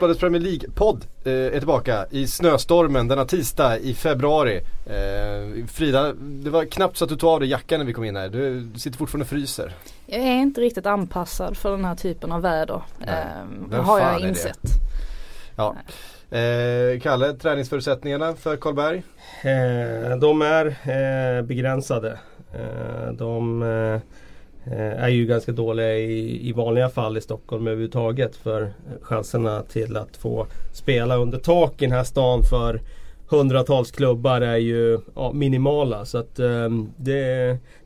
Sportbladets Premier League-podd eh, är tillbaka i snöstormen denna tisdag i februari. Eh, Frida, det var knappt så att du tog av dig jackan när vi kom in här. Du, du sitter fortfarande och fryser. Jag är inte riktigt anpassad för den här typen av väder. Eh, har jag insett. Ja. Eh, Kalle, träningsförutsättningarna för Karlberg? Eh, de är eh, begränsade. Eh, de eh, är ju ganska dåliga i, i vanliga fall i Stockholm överhuvudtaget för chanserna till att få spela under tak i den här stan för hundratals klubbar är ju ja, minimala. Så att um, det,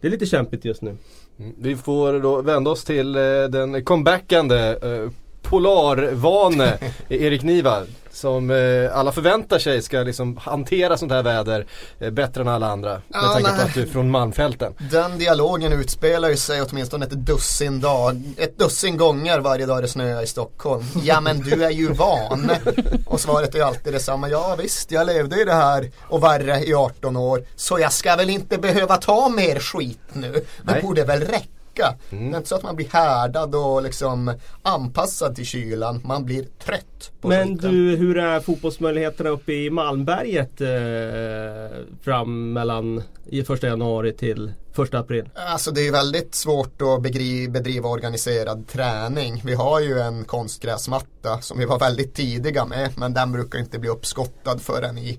det, är lite kämpigt just nu. Mm. Vi får då vända oss till uh, den comebackande uh, Polarvane Erik Niva som eh, alla förväntar sig ska liksom hantera sånt här väder eh, bättre än alla andra. Med ja, tanke på att du är från Malmfälten. Den dialogen utspelar ju sig åtminstone ett dussin, dag, ett dussin gånger varje dag det snöar i Stockholm. Ja men du är ju van. och svaret är ju alltid detsamma. Ja visst, jag levde i det här och värre i 18 år. Så jag ska väl inte behöva ta mer skit nu. Det Nej. borde väl räcka vecka. Mm. Det är inte så att man blir härdad och liksom anpassad till kylan. Man blir trött. Men skiten. du, hur är fotbollsmöjligheterna uppe i Malmberget eh, fram mellan i första januari till första april? Alltså det är väldigt svårt att bedriva organiserad träning. Vi har ju en konstgräsmatta som vi var väldigt tidiga med men den brukar inte bli uppskottad förrän i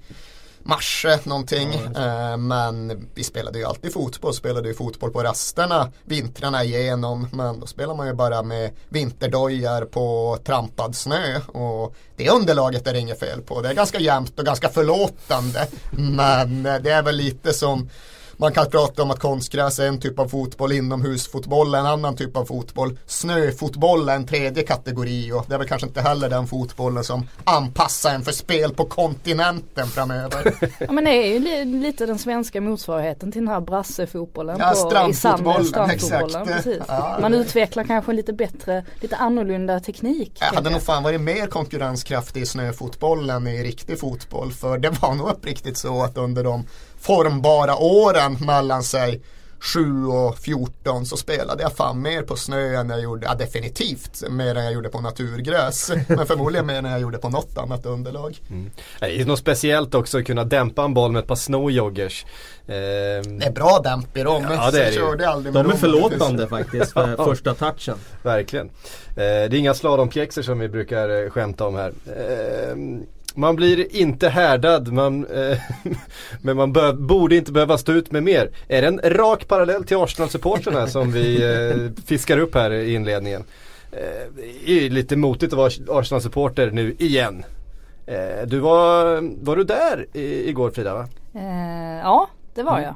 mars någonting. Ja, eh, men vi spelade ju alltid fotboll, spelade ju fotboll på rasterna vintrarna igenom. Men då spelar man ju bara med vinterdojar på trampad snö. Och det underlaget är det inget fel på. Det är ganska jämnt och ganska förlåtande. Men det är väl lite som man kan prata om att konstgräs är en typ av fotboll, inomhusfotboll är en annan typ av fotboll. Snöfotboll är en tredje kategori och det är väl kanske inte heller den fotbollen som anpassar en för spel på kontinenten framöver. ja men det är ju li lite den svenska motsvarigheten till den här brassefotbollen. Ja, på, strandfotbollen. strandfotbollen exakt. Ja, Man utvecklar kanske lite bättre, lite annorlunda teknik. Jag hade nog fan varit mer konkurrenskraftig i snöfotbollen i riktig fotboll. För det var nog uppriktigt så att under de formbara åren mellan sig 7 och 14 så spelade jag fan mer på snö än jag gjorde, ja definitivt mer än jag gjorde på naturgräs. men förmodligen mer än jag gjorde på något annat underlag. Mm. Det är något speciellt också att kunna dämpa en boll med ett par snowjoggers. Eh, det är bra dämp i dem. Ja, det är det. Aldrig De är förlåtande faktiskt för första touchen. Verkligen. Eh, det är inga slalompjäxor som vi brukar eh, skämta om här. Eh, man blir inte härdad, man, eh, men man bör, borde inte behöva stå ut med mer. Är det en rak parallell till Arsenal-supporterna som vi eh, fiskar upp här i inledningen? Eh, det är lite motigt att vara Arsenal-supporter nu igen. Eh, du var, var du där i, igår Frida? Va? Eh, ja, det var mm. jag.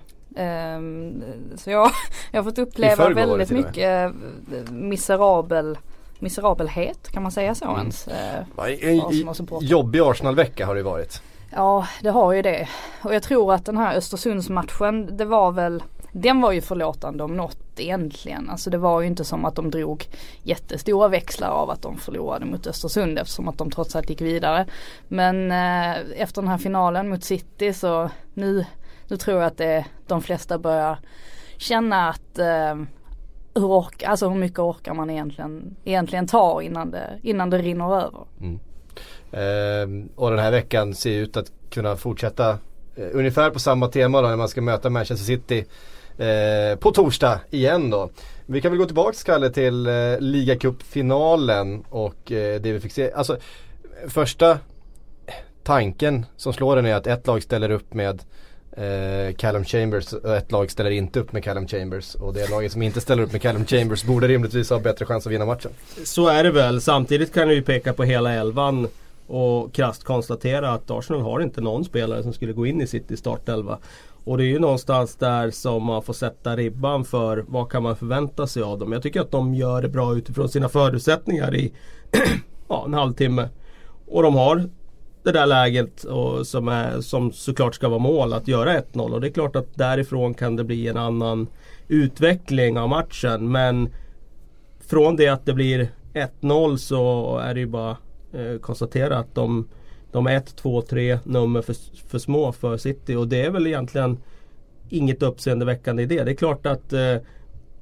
Um, så jag, jag har fått uppleva väldigt mycket miserabel miserabelhet, kan man säga så mm. ens? Eh, en, en jobbig Arsenal-vecka har det varit. Ja, det har ju det. Och jag tror att den här Östersundsmatchen, det var väl den var ju förlåtande om något egentligen. Alltså det var ju inte som att de drog jättestora växlar av att de förlorade mot Östersund eftersom att de trots allt gick vidare. Men eh, efter den här finalen mot City så nu, nu tror jag att det, de flesta börjar känna att eh, hur, ork, alltså hur mycket orkar man egentligen, egentligen ta innan det, innan det rinner över. Mm. Eh, och den här veckan ser ut att kunna fortsätta eh, ungefär på samma tema då när man ska möta Manchester City eh, på torsdag igen då. Vi kan väl gå tillbaka Kalle till eh, ligacupfinalen och eh, det vi fick se. Alltså första tanken som slår en är att ett lag ställer upp med eh, Callum Chambers och ett lag ställer inte upp med Callum Chambers och det laget som inte ställer upp med Callum Chambers borde rimligtvis ha bättre chans att vinna matchen. Så är det väl. Samtidigt kan du ju peka på hela elvan och krasst konstatera att Arsenal har inte någon spelare som skulle gå in i City startelva. Och det är ju någonstans där som man får sätta ribban för vad kan man förvänta sig av dem. Jag tycker att de gör det bra utifrån sina förutsättningar i ja, en halvtimme. Och de har det där läget och som, är, som såklart ska vara mål att göra 1-0 och det är klart att därifrån kan det bli en annan utveckling av matchen. Men från det att det blir 1-0 så är det ju bara eh, konstatera att de, de är 1, 2, 3 nummer för, för små för City. Och det är väl egentligen inget uppseendeväckande i det. Det är klart att eh,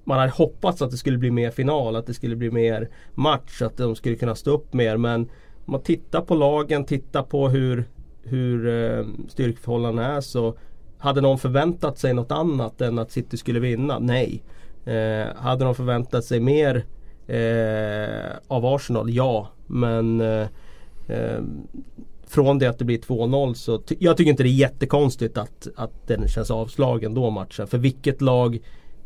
man hade hoppats att det skulle bli mer final, att det skulle bli mer match, att de skulle kunna stå upp mer. Men om man tittar på lagen, tittar på hur, hur eh, styrkeförhållandena är så hade någon förväntat sig något annat än att City skulle vinna? Nej. Eh, hade de förväntat sig mer eh, av Arsenal? Ja. Men eh, eh från det att det blir 2-0 så ty jag tycker inte det är jättekonstigt att, att den känns avslagen då matchen. För vilket lag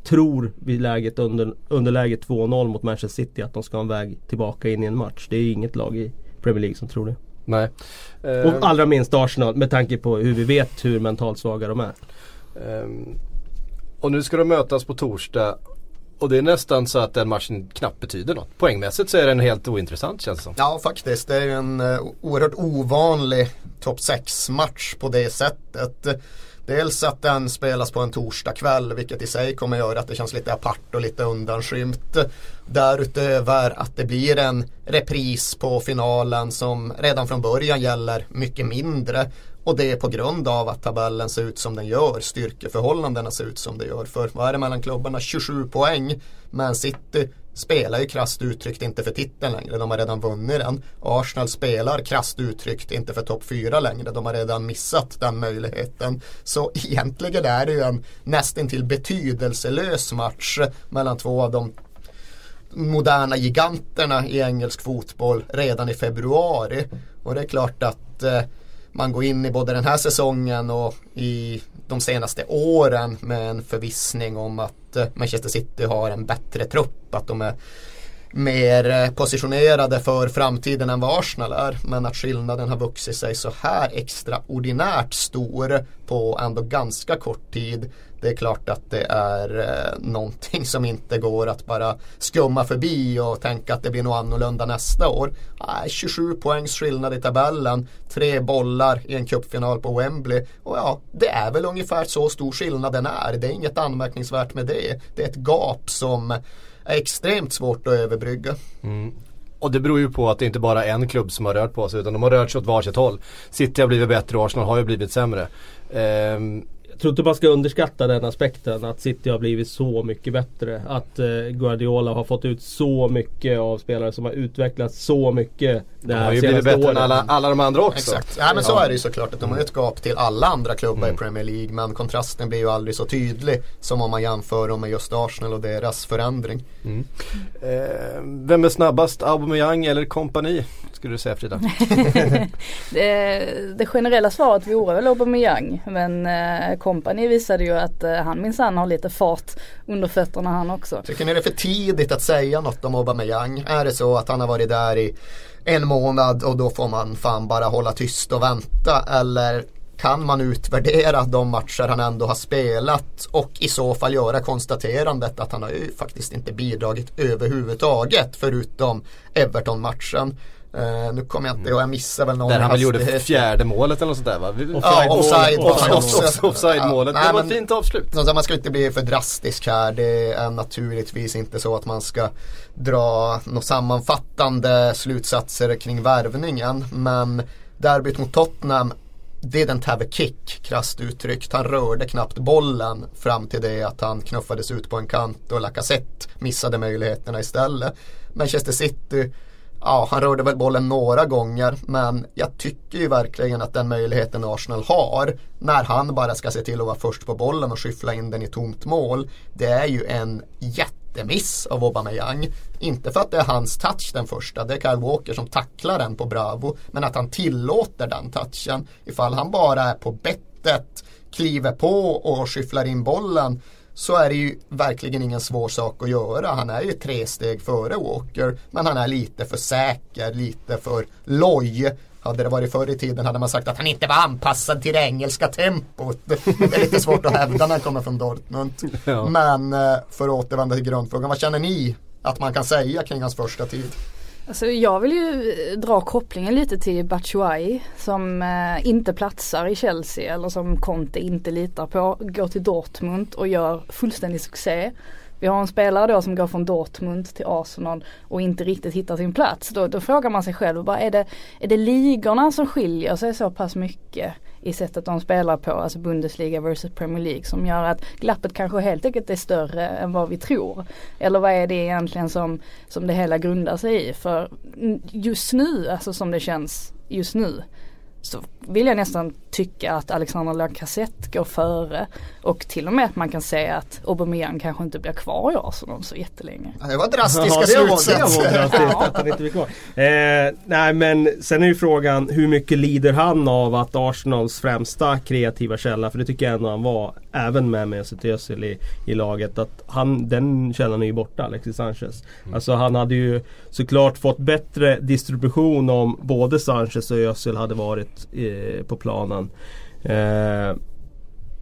tror vid läget under, underläget 2-0 mot Manchester City att de ska ha en väg tillbaka in i en match. Det är inget lag i Premier League som tror det. Nej. Och uh, allra minst Arsenal med tanke på hur vi vet hur mentalt svaga de är. Um, och nu ska de mötas på torsdag. Och det är nästan så att den matchen knappt betyder något. Poängmässigt så är den helt ointressant känns det som. Ja faktiskt, det är en uh, oerhört ovanlig topp 6 match på det sättet. Dels att den spelas på en torsdagkväll vilket i sig kommer göra att det känns lite apart och lite undanskymt. Därutöver att det blir en repris på finalen som redan från början gäller mycket mindre. Och det är på grund av att tabellen ser ut som den gör, styrkeförhållandena ser ut som det gör. För vad är det mellan klubbarna? 27 poäng. Men City spelar ju krasst uttryckt inte för titeln längre. De har redan vunnit den. Arsenal spelar krasst uttryckt inte för topp 4 längre. De har redan missat den möjligheten. Så egentligen är det ju en nästintill betydelselös match mellan två av de moderna giganterna i engelsk fotboll redan i februari. Och det är klart att eh, man går in i både den här säsongen och i de senaste åren med en förvissning om att eh, Manchester City har en bättre trupp. Att de är mer eh, positionerade för framtiden än vad Arsenal är. Men att skillnaden har vuxit sig så här extraordinärt stor på ändå ganska kort tid det är klart att det är eh, någonting som inte går att bara skumma förbi och tänka att det blir något annorlunda nästa år. Nej, 27 poängs skillnad i tabellen, tre bollar i en cupfinal på Wembley. Och ja, det är väl ungefär så stor skillnaden är. Det är inget anmärkningsvärt med det. Det är ett gap som är extremt svårt att överbrygga. Mm. Och det beror ju på att det inte bara är en klubb som har rört på sig utan de har rört sig åt varsitt håll. City har blivit bättre och Arsenal har ju blivit sämre. Um, tror inte man ska underskatta den aspekten att City har blivit så mycket bättre. Att eh, Guardiola har fått ut så mycket av spelare som har utvecklats så mycket. Det här de har ju blivit bättre än alla, alla de andra också. Exakt. Ja men så är det ju såklart. Att de har ett gap till alla andra klubbar mm. i Premier League. Men kontrasten blir ju aldrig så tydlig som om man jämför dem med just Arsenal och deras förändring. Mm. Eh, vem är snabbast? Aubameyang eller kompani? Skulle du säga Frida? det, det, generella svaret vore väl Aubameyang. Men eh, Company visade ju att eh, han minsann har lite fart under fötterna han också. Tycker ni det är för tidigt att säga något om Aubameyang? Är det så att han har varit där i en månad och då får man fan bara hålla tyst och vänta? Eller kan man utvärdera de matcher han ändå har spelat och i så fall göra konstaterandet att han har ju faktiskt inte bidragit överhuvudtaget förutom Everton-matchen. Uh, nu kommer jag inte ihåg, jag missade väl någon Där han väl gjorde fjärde målet eller något sånt där va? Ja, offside. Offside målet. Det var ett fint avslut. Man ska inte bli för drastisk här. Det är naturligtvis inte så att man ska dra några sammanfattande slutsatser kring värvningen. Men derbyt mot Tottenham didn't have a kick, krasst uttryckt. Han rörde knappt bollen fram till det att han knuffades ut på en kant och Lacazette missade möjligheterna istället. Manchester City Ja, han rörde väl bollen några gånger men jag tycker ju verkligen att den möjligheten Arsenal har när han bara ska se till att vara först på bollen och skyffla in den i tomt mål. Det är ju en jättemiss av Aubameyang. Inte för att det är hans touch den första, det är Kyle Walker som tacklar den på Bravo. Men att han tillåter den touchen. Ifall han bara är på bettet, kliver på och skyfflar in bollen så är det ju verkligen ingen svår sak att göra. Han är ju tre steg före Walker men han är lite för säker, lite för loj. Hade det varit förr i tiden hade man sagt att han inte var anpassad till det engelska tempot. Det är lite svårt att hävda när han kommer från Dortmund. Ja. Men eh, för att återvända till grundfrågan, vad känner ni att man kan säga kring hans första tid? Alltså jag vill ju eh, dra kopplingen lite till Batshuayi som eh, inte platsar i Chelsea eller som Conte inte litar på. Går till Dortmund och gör fullständig succé. vi har en spelare då som går från Dortmund till Arsenal och inte riktigt hittar sin plats. Då, då frågar man sig själv, bara, är, det, är det ligorna som skiljer sig så pass mycket i sättet de spelar på, alltså Bundesliga versus Premier League som gör att glappet kanske helt enkelt är större än vad vi tror. Eller vad är det egentligen som, som det hela grundar sig i? För just nu, alltså som det känns just nu, så vill jag nästan tycka att Alexander Lacazette går före och till och med att man kan säga att Aubameyang kanske inte blir kvar i Arsenal så jättelänge. Det var drastiska slutsatser. eh, nej men sen är ju frågan hur mycket lider han av att Arsenals främsta kreativa källa, för det tycker jag ändå han var, även med Mesut Özil i, i laget, att han, den källan är ju borta, Alexis Sanchez. Mm. Alltså han hade ju såklart fått bättre distribution om både Sanchez och Özil hade varit eh, på planen. Eh,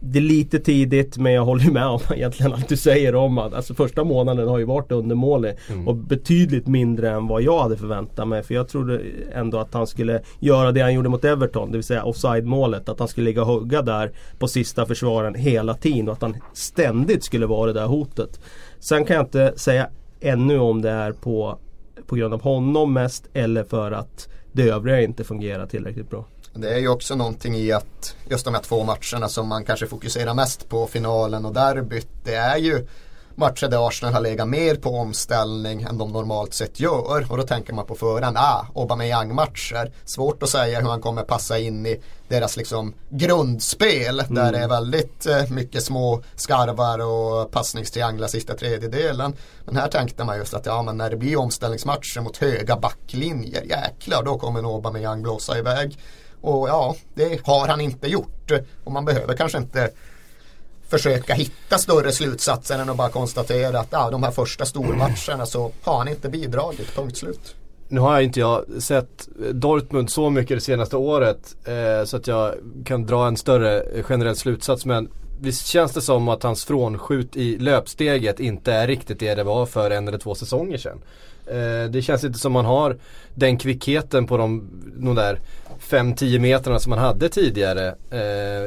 det är lite tidigt men jag håller med om egentligen allt du säger om att alltså första månaden har ju varit undermålig. Mm. Och betydligt mindre än vad jag hade förväntat mig. För jag trodde ändå att han skulle göra det han gjorde mot Everton. Det vill säga offside målet. Att han skulle ligga och hugga där på sista försvaren hela tiden. Och att han ständigt skulle vara det där hotet. Sen kan jag inte säga ännu om det är på, på grund av honom mest eller för att det övriga inte fungerar tillräckligt bra. Det är ju också någonting i att just de här två matcherna som man kanske fokuserar mest på, finalen och derbyt, det är ju matcher där Arsenal har legat mer på omställning än de normalt sett gör. Och då tänker man på förhand, ah, Aubameyang-matcher. Svårt att säga hur han kommer passa in i deras liksom grundspel. Mm. Där det är väldigt eh, mycket små skarvar och passningstrianglar sista tredjedelen. Men här tänkte man just att ja, men när det blir omställningsmatcher mot höga backlinjer, jäklar då kommer nog Aubameyang blåsa iväg. Och ja, det har han inte gjort. Och man behöver kanske inte försöka hitta större slutsatser än att bara konstatera att ja, de här första stormatcherna så har han inte bidragit, punkt slut. Nu har jag inte jag sett Dortmund så mycket det senaste året eh, så att jag kan dra en större generell slutsats men visst känns det som att hans frånskjut i löpsteget inte är riktigt det det var för en eller två säsonger sedan. Eh, det känns inte som man har den kvickheten på de, de där 5-10 metrarna som man hade tidigare. Eh,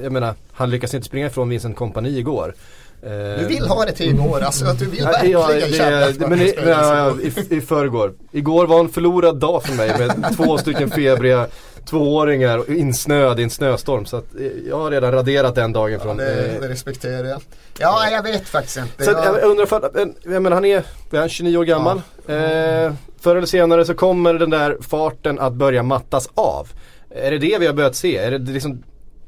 jag menar, han lyckas inte springa ifrån Vincent Kompani igår. Eh, du vill ha det till igår alltså, att du vill verkligen ja, det, känna men i, ja, i, i förrgår. Igår var en förlorad dag för mig med två stycken febriga tvååringar insnöad i en snöstorm. Så att eh, jag har redan raderat den dagen från... Ja, det, det respekterar jag. Ja, jag vet faktiskt inte. Så jag, jag undrar, för, jag menar han är, är han 29 år gammal. Ja. Eh, förr eller senare så kommer den där farten att börja mattas av. Är det det vi har börjat se? Är det liksom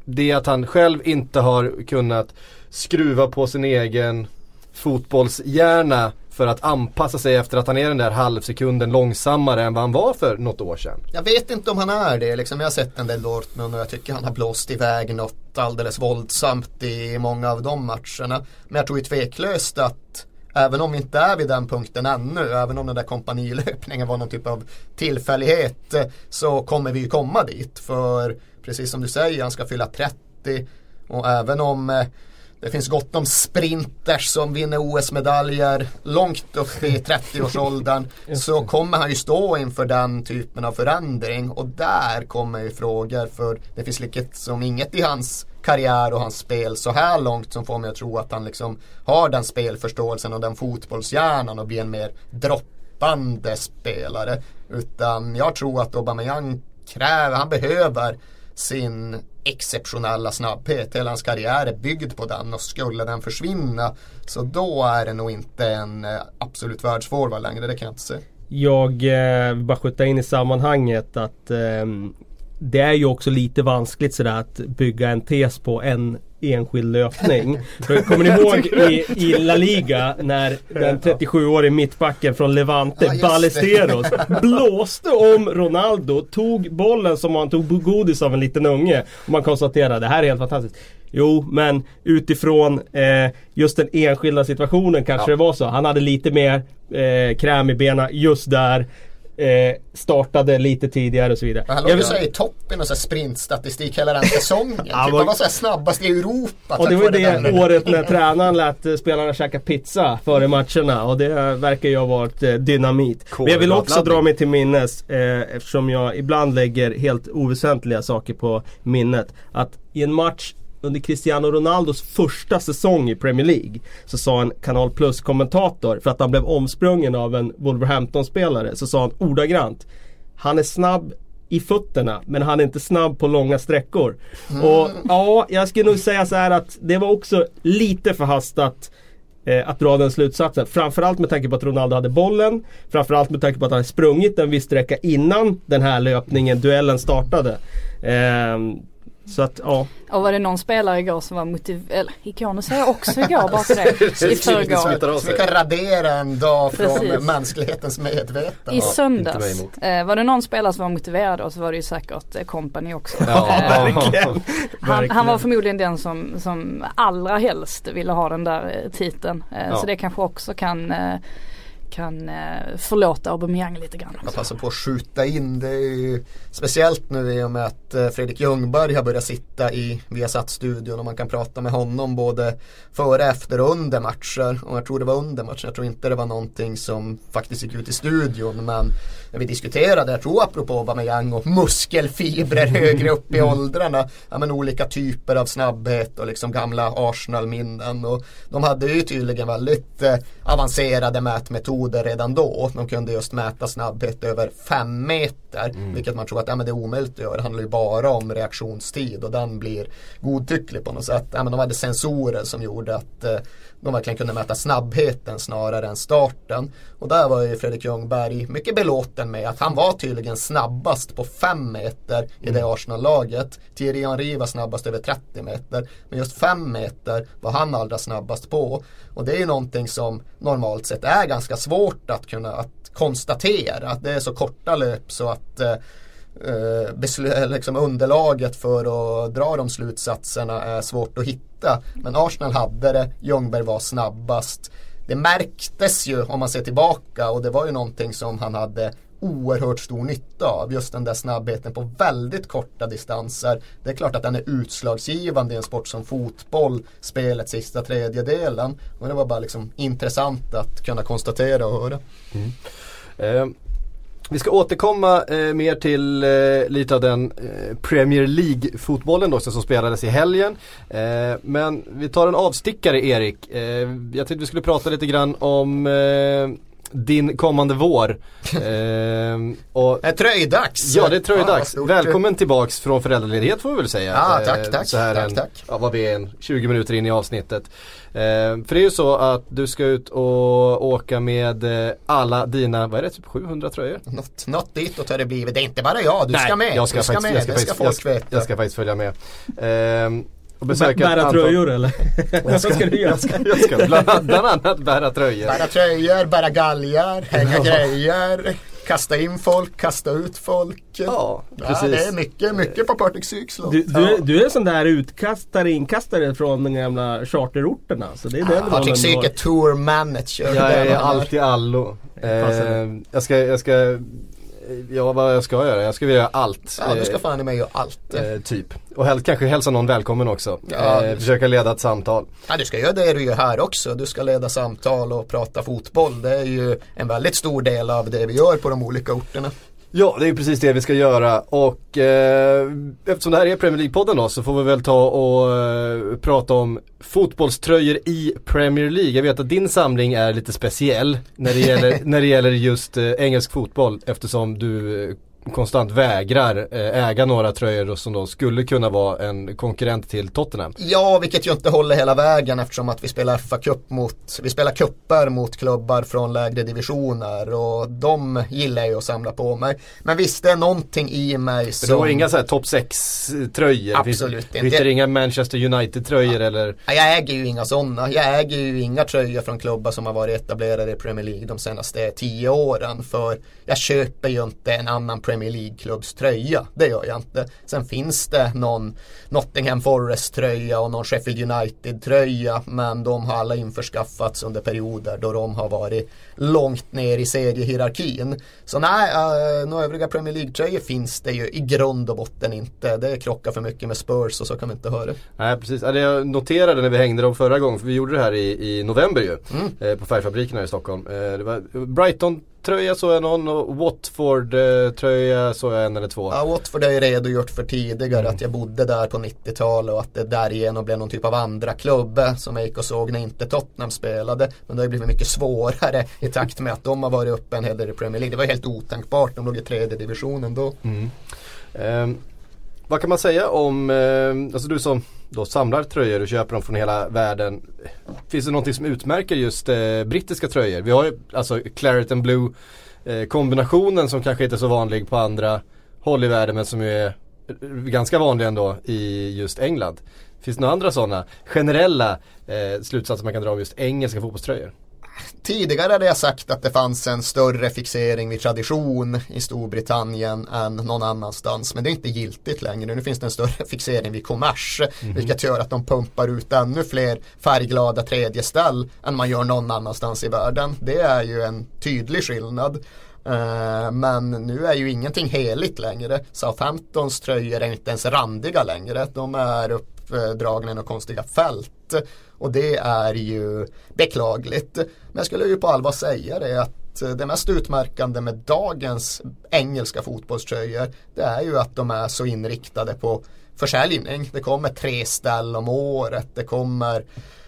det att han själv inte har kunnat skruva på sin egen fotbollshjärna för att anpassa sig efter att han är den där halvsekunden långsammare än vad han var för något år sedan. Jag vet inte om han är det. Liksom, jag har sett en del Dortmund och jag tycker han har blåst iväg något alldeles våldsamt i många av de matcherna. Men jag tror ju tveklöst att Även om vi inte är vid den punkten ännu, även om den där kompanilöpningen var någon typ av tillfällighet eh, så kommer vi ju komma dit. För precis som du säger, han ska fylla 30 och även om eh, det finns gott om sprinters som vinner OS-medaljer långt upp i 30-årsåldern. så kommer han ju stå inför den typen av förändring. Och där kommer ju frågor för det finns liksom inget i hans karriär och hans spel så här långt som får mig att tro att han liksom har den spelförståelsen och den fotbollshjärnan och blir en mer droppande spelare. Utan jag tror att Aubameyang kräver, han behöver sin exceptionella snabbhet. Hela hans karriär är byggd på den och skulle den försvinna så då är det nog inte en eh, absolut världsforward längre, det kan jag inte säga. Jag eh, vill bara skjuta in i sammanhanget att eh, det är ju också lite vanskligt sådär att bygga en tes på en enskild löpning. kommer ni ihåg i, i La Liga när den 37-årige mittbacken från Levante, ja, Ballesteros, blåste om Ronaldo, tog bollen som han tog godis av en liten unge. Och man konstaterade det här är helt fantastiskt. Jo, men utifrån eh, just den enskilda situationen kanske ja. det var så. Han hade lite mer eh, kräm i benen just där. Eh, startade lite tidigare och så vidare. han låg ju i toppen och så sprintstatistik hela den säsongen. typ, han var så snabbast i Europa. Och det var det den. året när tränaren lät eh, spelarna käka pizza före matcherna. Och det verkar ju ha varit eh, dynamit. Men jag vill också dra mig till minnes, eh, eftersom jag ibland lägger helt oväsentliga saker på minnet. Att i en match under Cristiano Ronaldos första säsong i Premier League så sa en Kanal Plus-kommentator för att han blev omsprungen av en Wolverhampton-spelare så sa han ordagrant Han är snabb i fötterna men han är inte snabb på långa sträckor. Mm. Och ja, jag skulle nog säga så här att det var också lite förhastat eh, att dra den slutsatsen. Framförallt med tanke på att Ronaldo hade bollen. Framförallt med tanke på att han hade sprungit en viss sträcka innan den här löpningen, duellen startade. Eh, så att ja. Och var det någon spelare igår som var motiverad, eller igår, nu säger jag också igår bara för det. I förrgår. Så vi kan radera en dag från Precis. mänsklighetens medvetande. I söndags. Eh, var det någon spelare som var motiverad och så var det ju säkert Company eh, också. Ja, eh, verkligen. Han, han, var förmodligen den som, som allra helst ville ha den där eh, titeln. Eh, ja. Så det kanske också kan eh, kan eh, förlåta Aubameyang lite grann. Jag passar på att skjuta in det är ju speciellt nu i och med att eh, Fredrik Ljungberg har börjat sitta i Viasat-studion och man kan prata med honom både före, efter och under matcher. Och jag tror det var under matchen, jag tror inte det var någonting som faktiskt gick ut i studion men när vi diskuterade, jag tror apropå Aubameyang och muskelfibrer högre upp i åldrarna. Ja, men olika typer av snabbhet och liksom gamla Arsenal-minnen. Och de hade ju tydligen väldigt eh, avancerade mätmetoder redan då. De kunde just mäta snabbhet över fem meter. Mm. Vilket man tror att ja, men det är omöjligt att göra. Det handlar ju bara om reaktionstid och den blir godtycklig på något sätt. Ja, men de hade sensorer som gjorde att eh, de verkligen kunde mäta snabbheten snarare än starten. Och där var ju Fredrik Ljungberg mycket belåten med att han var tydligen snabbast på 5 meter i det mm. Arsenal-laget. Thierry Henry var snabbast över 30 meter. Men just 5 meter var han allra snabbast på. Och det är ju någonting som normalt sett är ganska svårt att kunna att konstatera. Att det är så korta löp så att eh, Eh, eh, liksom underlaget för att dra de slutsatserna är svårt att hitta. Men Arsenal hade det, Ljungberg var snabbast. Det märktes ju om man ser tillbaka och det var ju någonting som han hade oerhört stor nytta av. Just den där snabbheten på väldigt korta distanser. Det är klart att den är utslagsgivande i en sport som fotboll, Spelet sista tredjedelen. Men det var bara liksom intressant att kunna konstatera och höra. Mm. Eh, vi ska återkomma eh, mer till eh, lite av den eh, Premier League-fotbollen som spelades i helgen. Eh, men vi tar en avstickare Erik. Eh, jag tänkte vi skulle prata lite grann om eh, din kommande vår. eh, och, det är tröjdags! Ja det är tröjdags. Ah, Välkommen tillbaks från föräldraledighet får vi väl säga. Ja, tack, tack. Så här tack, en, tack. Ja, vad vi är en 20 minuter in i avsnittet. Eh, för det är ju så att du ska ut och åka med eh, alla dina, vad är det, typ 700 tröjor? Något, något ditåt har det blivit. Det är inte bara jag, du Nej, ska med. Jag ska, du ska faktiskt, med, jag ska, det ska ska. Jag ska faktiskt följa med. Eh, och besöka Bära tröjor eller? jag ska, ska du göra? Jag ska, jag ska bland, bland annat bära tröjor. Bära tröjor, bära galgar, hänga grejer. Kasta in folk, kasta ut folk. Ja, precis. Ja, det är mycket, mycket på Partick Sykslo. Du, du, är, du är en sån där utkastare, inkastare från de gamla charterorterna. Så det är den Partick Syk är tour manager. Jag är allt i allo. Eh, jag, ska, jag ska Ja vad jag ska göra, jag ska göra allt. Ja du ska fan i mig göra allt. Eh, typ. Och helst, kanske hälsa någon välkommen också. Ja, eh, försöka leda ett samtal. Ja du ska göra det du gör här också. Du ska leda samtal och prata fotboll. Det är ju en väldigt stor del av det vi gör på de olika orterna. Ja, det är precis det vi ska göra och eh, eftersom det här är Premier League-podden då så får vi väl ta och eh, prata om fotbollströjor i Premier League. Jag vet att din samling är lite speciell när det gäller, när det gäller just eh, engelsk fotboll eftersom du eh, konstant vägrar eh, äga några tröjor som då skulle kunna vara en konkurrent till Tottenham. Ja, vilket ju inte håller hela vägen eftersom att vi spelar FA-cup mot, vi spelar kupper mot klubbar från lägre divisioner och de gillar ju att samla på mig. Men visst, det är någonting i mig som... Du har inga så här topp 6 tröjor? Absolut inte. Finns det inga Manchester United tröjor ja. eller? Jag äger ju inga sådana. Jag äger ju inga tröjor från klubbar som har varit etablerade i Premier League de senaste tio åren. För jag köper ju inte en annan Premier Premier League-klubbs tröja. Det gör jag inte. Sen finns det någon Nottingham Forest-tröja och någon Sheffield United-tröja. Men de har alla införskaffats under perioder då de har varit långt ner i seriehierarkin. Så nej, äh, några övriga Premier League-tröjor finns det ju i grund och botten inte. Det krockar för mycket med Spurs och så kan vi inte höra. Nej precis, jag noterade när vi hängde dem förra gången, för vi gjorde det här i, i november ju. Mm. Eh, på Färgfabriken här i Stockholm. Eh, det var Brighton tröja såg jag någon och Watford-tröja såg jag en eller två. Ja, Watford har jag redogjort för tidigare mm. att jag bodde där på 90-talet och att det därigenom blev någon typ av andra klubb som jag gick och såg när inte Tottenham spelade. Men det har blivit mycket svårare i takt med att de har varit uppe en hel del i Premier League. Det var helt otänkbart, de låg i tredje divisionen då. Mm. Eh, vad kan man säga om, eh, alltså du som då samlar tröjor och köper dem från hela världen. Finns det någonting som utmärker just eh, brittiska tröjor? Vi har ju alltså Claret and Blue eh, kombinationen som kanske inte är så vanlig på andra håll i världen men som ju är ganska vanlig ändå i just England. Finns det några andra sådana generella eh, slutsatser man kan dra om just engelska fotbollströjor? Tidigare hade jag sagt att det fanns en större fixering vid tradition i Storbritannien än någon annanstans. Men det är inte giltigt längre. Nu finns det en större fixering vid kommers. Mm. Vilket gör att de pumpar ut ännu fler färgglada tredjeställ än man gör någon annanstans i världen. Det är ju en tydlig skillnad. Uh, men nu är ju ingenting heligt längre. Southamptons tröjor är inte ens randiga längre. De är uppdragna i några konstiga fält. Och det är ju beklagligt. Men jag skulle ju på allvar säga det att det mest utmärkande med dagens engelska fotbollströjor det är ju att de är så inriktade på försäljning. Det kommer tre ställ om året. Det kommer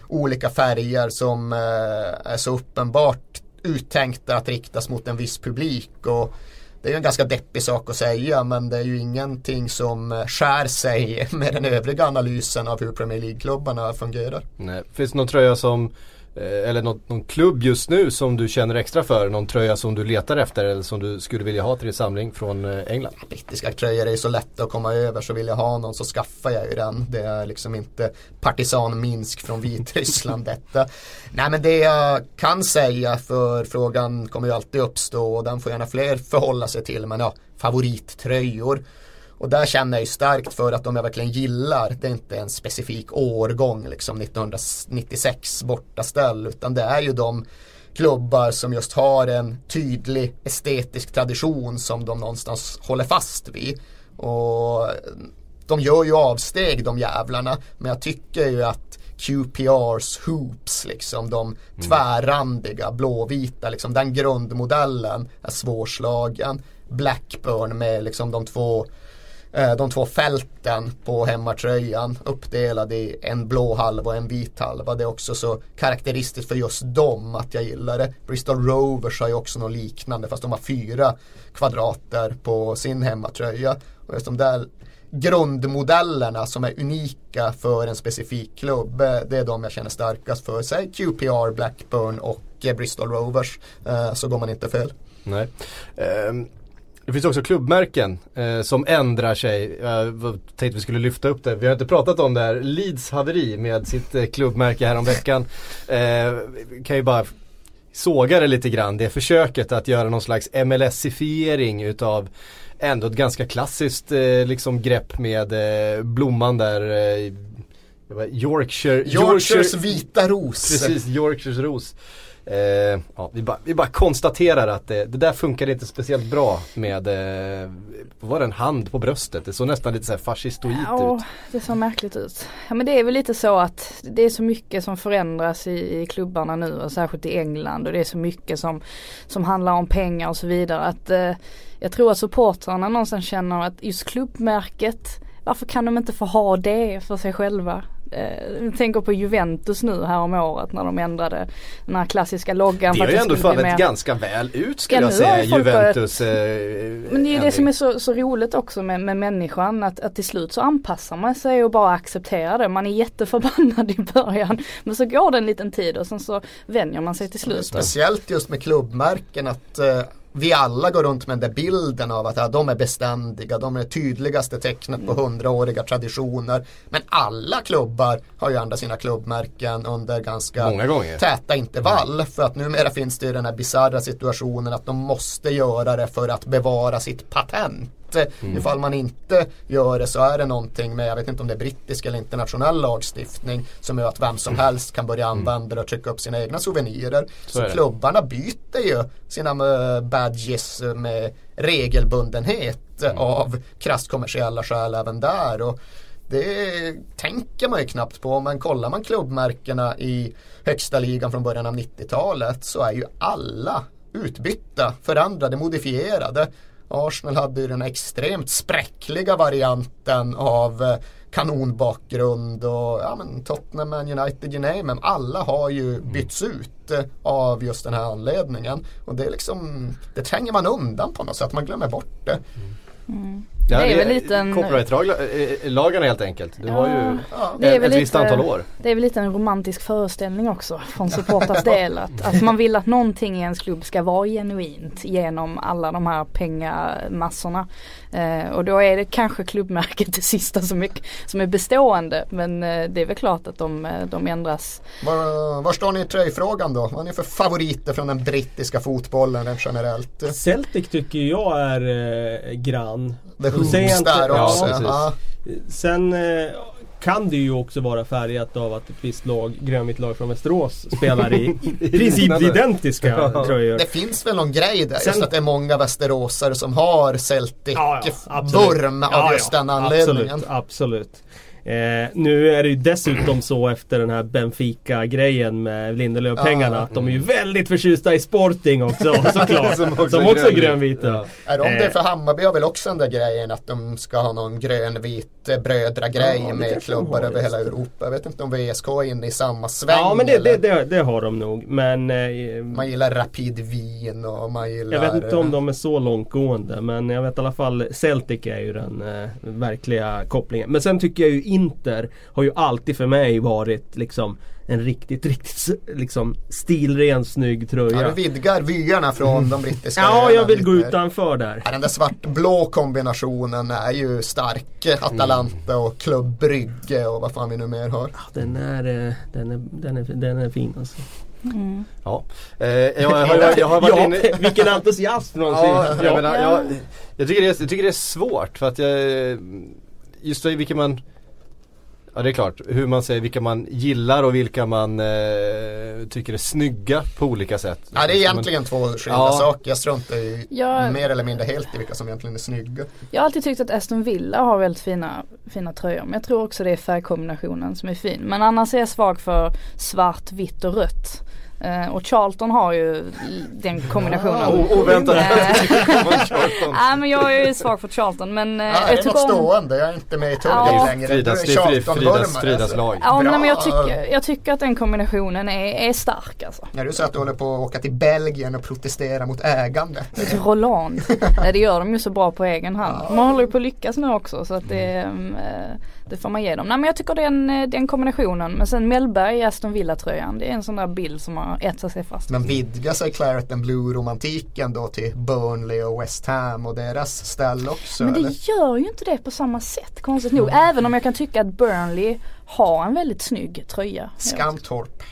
olika färger som eh, är så uppenbart uttänkta att riktas mot en viss publik. Och det är ju en ganska deppig sak att säga men det är ju ingenting som eh, skär sig med den övriga analysen av hur Premier League-klubbarna fungerar. Nej. Finns det någon tröja som eller någon, någon, klubb just nu som du känner extra för? Någon tröja som du letar efter eller som du skulle vilja ha till din samling från eh, England? Brittiska tröjor är ju så lätta att komma över så vill jag ha någon så skaffar jag ju den. Det är liksom inte Partisan Minsk från Vitryssland detta. Nej men det jag kan säga för frågan kommer ju alltid uppstå och den får gärna fler förhålla sig till. Men ja, favorittröjor. Och där känner jag ju starkt för att de jag verkligen gillar, det är inte en specifik årgång, liksom 1996 bortaställ, utan det är ju de klubbar som just har en tydlig estetisk tradition som de någonstans håller fast vid. Och de gör ju avsteg de jävlarna, men jag tycker ju att QPRs hoops, liksom de mm. tvärrandiga, blåvita, liksom den grundmodellen är svårslagen. Blackburn med liksom de två Eh, de två fälten på hemmatröjan uppdelade i en blå halva och en vit halva. Det är också så karaktäristiskt för just dem att jag gillar det. Bristol Rovers har ju också något liknande fast de har fyra kvadrater på sin hemmatröja. Och just de där grundmodellerna som är unika för en specifik klubb. Eh, det är de jag känner starkast för. Säg QPR, Blackburn och eh, Bristol Rovers. Så går man inte fel. Nej. Um, det finns också klubbmärken eh, som ändrar sig. Jag tänkte vi skulle lyfta upp det. Vi har inte pratat om det här. Leeds haveri med sitt eh, klubbmärke häromveckan. Eh, kan ju bara såga det lite grann. Det försöket att göra någon slags MLS-ifiering utav ändå ett ganska klassiskt eh, liksom grepp med eh, blomman där. Eh, Yorkshire, Yorkshires Yorkshire, vita ros. Precis, Yorkshires ros. Eh, ja, vi, bara, vi bara konstaterar att det, det där funkar inte speciellt bra med, eh, var det en hand på bröstet? Det såg nästan lite så fascistoid ja, ut. det såg märkligt ut. Ja men det är väl lite så att det är så mycket som förändras i, i klubbarna nu och särskilt i England och det är så mycket som, som handlar om pengar och så vidare. Att eh, Jag tror att supportrarna någonstans känner att just klubbmärket varför kan de inte få ha det för sig själva? Eh, jag tänker på Juventus nu här om året när de ändrade den här klassiska loggan. Det har ju ändå fallit ganska väl ut skulle ja, jag säga Juventus. Börjat, eh, men det är ju det som är så, så roligt också med, med människan att, att till slut så anpassar man sig och bara accepterar det. Man är jätteförbannad i början men så går det en liten tid och sen så vänjer man sig till slut. Speciellt just med klubbmärken att eh, vi alla går runt med den där bilden av att ja, de är beständiga, de är det tydligaste tecknet på mm. hundraåriga traditioner. Men alla klubbar har ju andra sina klubbmärken under ganska täta intervall. Mm. För att numera finns det ju den här bisarra situationen att de måste göra det för att bevara sitt patent. Mm. Ifall man inte gör det så är det någonting med, jag vet inte om det är brittisk eller internationell lagstiftning som gör att vem som mm. helst kan börja mm. använda det och trycka upp sina egna souvenirer. Så, så klubbarna byter ju sina eh, badges med regelbundenhet mm. av krasst kommersiella skäl även där. Och det tänker man ju knappt på men kollar man klubbmärkena i högsta ligan från början av 90-talet så är ju alla utbytta, förändrade, modifierade. Arsenal hade ju den extremt spräckliga varianten av eh, kanonbakgrund och ja, men Tottenham, Man United, you name them. Alla har ju bytts ut eh, av just den här anledningen. Och det är liksom, det tränger man undan på något sätt, man glömmer bort det. Mm. Ja, det är det väl lite en... Copyright-lagarna helt enkelt. Du har ju Ja. Det är väl ett visst lite- antal år. Det är väl lite en romantisk föreställning också från supporters del. Att, att man vill att någonting i ens klubb ska vara genuint genom alla de här pengamassorna. Eh, och då är det kanske klubbmärket det sista som är, som är bestående. Men eh, det är väl klart att de, eh, de ändras. Var, var står ni i tröjfrågan då? Vad är ni för favoriter från den brittiska fotbollen rent generellt? Celtic tycker jag är eh, grann. The Hoops där också. Ja, Sen eh, kan det ju också vara färgat av att ett visst lag, grönvitt lag från Västerås spelar i i princip identiska tröjor. Det finns väl någon grej där, just Sen- att det är många västeråsare som har Celtic Ja, ja, av Ja, just ja, den anledningen. Absolut, absolut. Eh, nu är det ju dessutom så efter den här Benfica-grejen med Lindelöf-pengarna Ja. att de är ju väldigt förtjusta i Sporting också såklart. Som som också också, är är grönvita. Ja. Är de det Eh. för Hammarby har väl också den där grejen att de ska ha någon grönvit eh, brödragrej Ja, med klubbar över hela. Europa. Jag vet inte om VSK är inne i samma sväng. Ja men det, det, det, det har de nog. Men eh, Man gillar Rapid Wien och man gillar jag vet inte om de är så långtgående. Men jag vet i alla fall Celtic är ju den eh, verkliga kopplingen. Men sen tycker jag ju Inter har ju alltid för mig varit liksom en riktigt, riktigt liksom stilren snygg tröja. Ja, du vidgar vyerna från de brittiska Ja, jag vill gå utanför där. Ja, den där svartblå kombinationen är ju stark. Atalanta och Club Brygge och vad fan vi nu mer har. Ja, Den är, eh, den är, den är, den är fin alltså. Mm. Ja. Eh, jag, har, jag, jag har varit ja, inne... vilken entusiasm någonsin. Ja, jag, Ja. menar, jag, jag, tycker det är, jag tycker det är svårt för att jag Just det, vilka man Ja det är klart, hur man säger vilka man gillar och vilka man eh, tycker är snygga på olika sätt. Ja, det är egentligen två skilda Ja. saker. Jag struntar ju Ja. mer eller mindre helt i vilka som egentligen är snygga. Jag har alltid tyckt att Aston Villa har väldigt fina, fina tröjor. Men jag tror också det är färgkombinationen som är fin. Men annars är jag svag för svart, vitt och rött. Eh, och Charlton har ju den kombinationen. O- oväntat. Eh, Nej men jag är ju svag för Charlton men Ja, är jag det tycker något om stående? Jag är inte med i tugget Ja. längre. Fridas, Fridas, Fridas alltså. lag. Ja men jag tycker, jag tycker att den kombinationen är, är stark alltså. När du säger att du håller på att åka till Belgien och protestera mot ägande. Roland. Nej, det gör de ju så bra på egen hand. Man håller ju på att lyckas nu också så att det, mm, eh, det får man ge dem. Nej men jag tycker den, eh, den kombinationen. Men sen Mellberg i Aston Villa-tröjan. Det är en sån där bild som har etsat sig fast. Men vidgar sig Claret and Blue-romantiken då till Burnley och West Ham och deras ställ också? Men det eller? gör ju inte det på samma sätt konstigt nog. Även om jag kan tycka att Burnley har en väldigt snygg tröja. Skamtorp.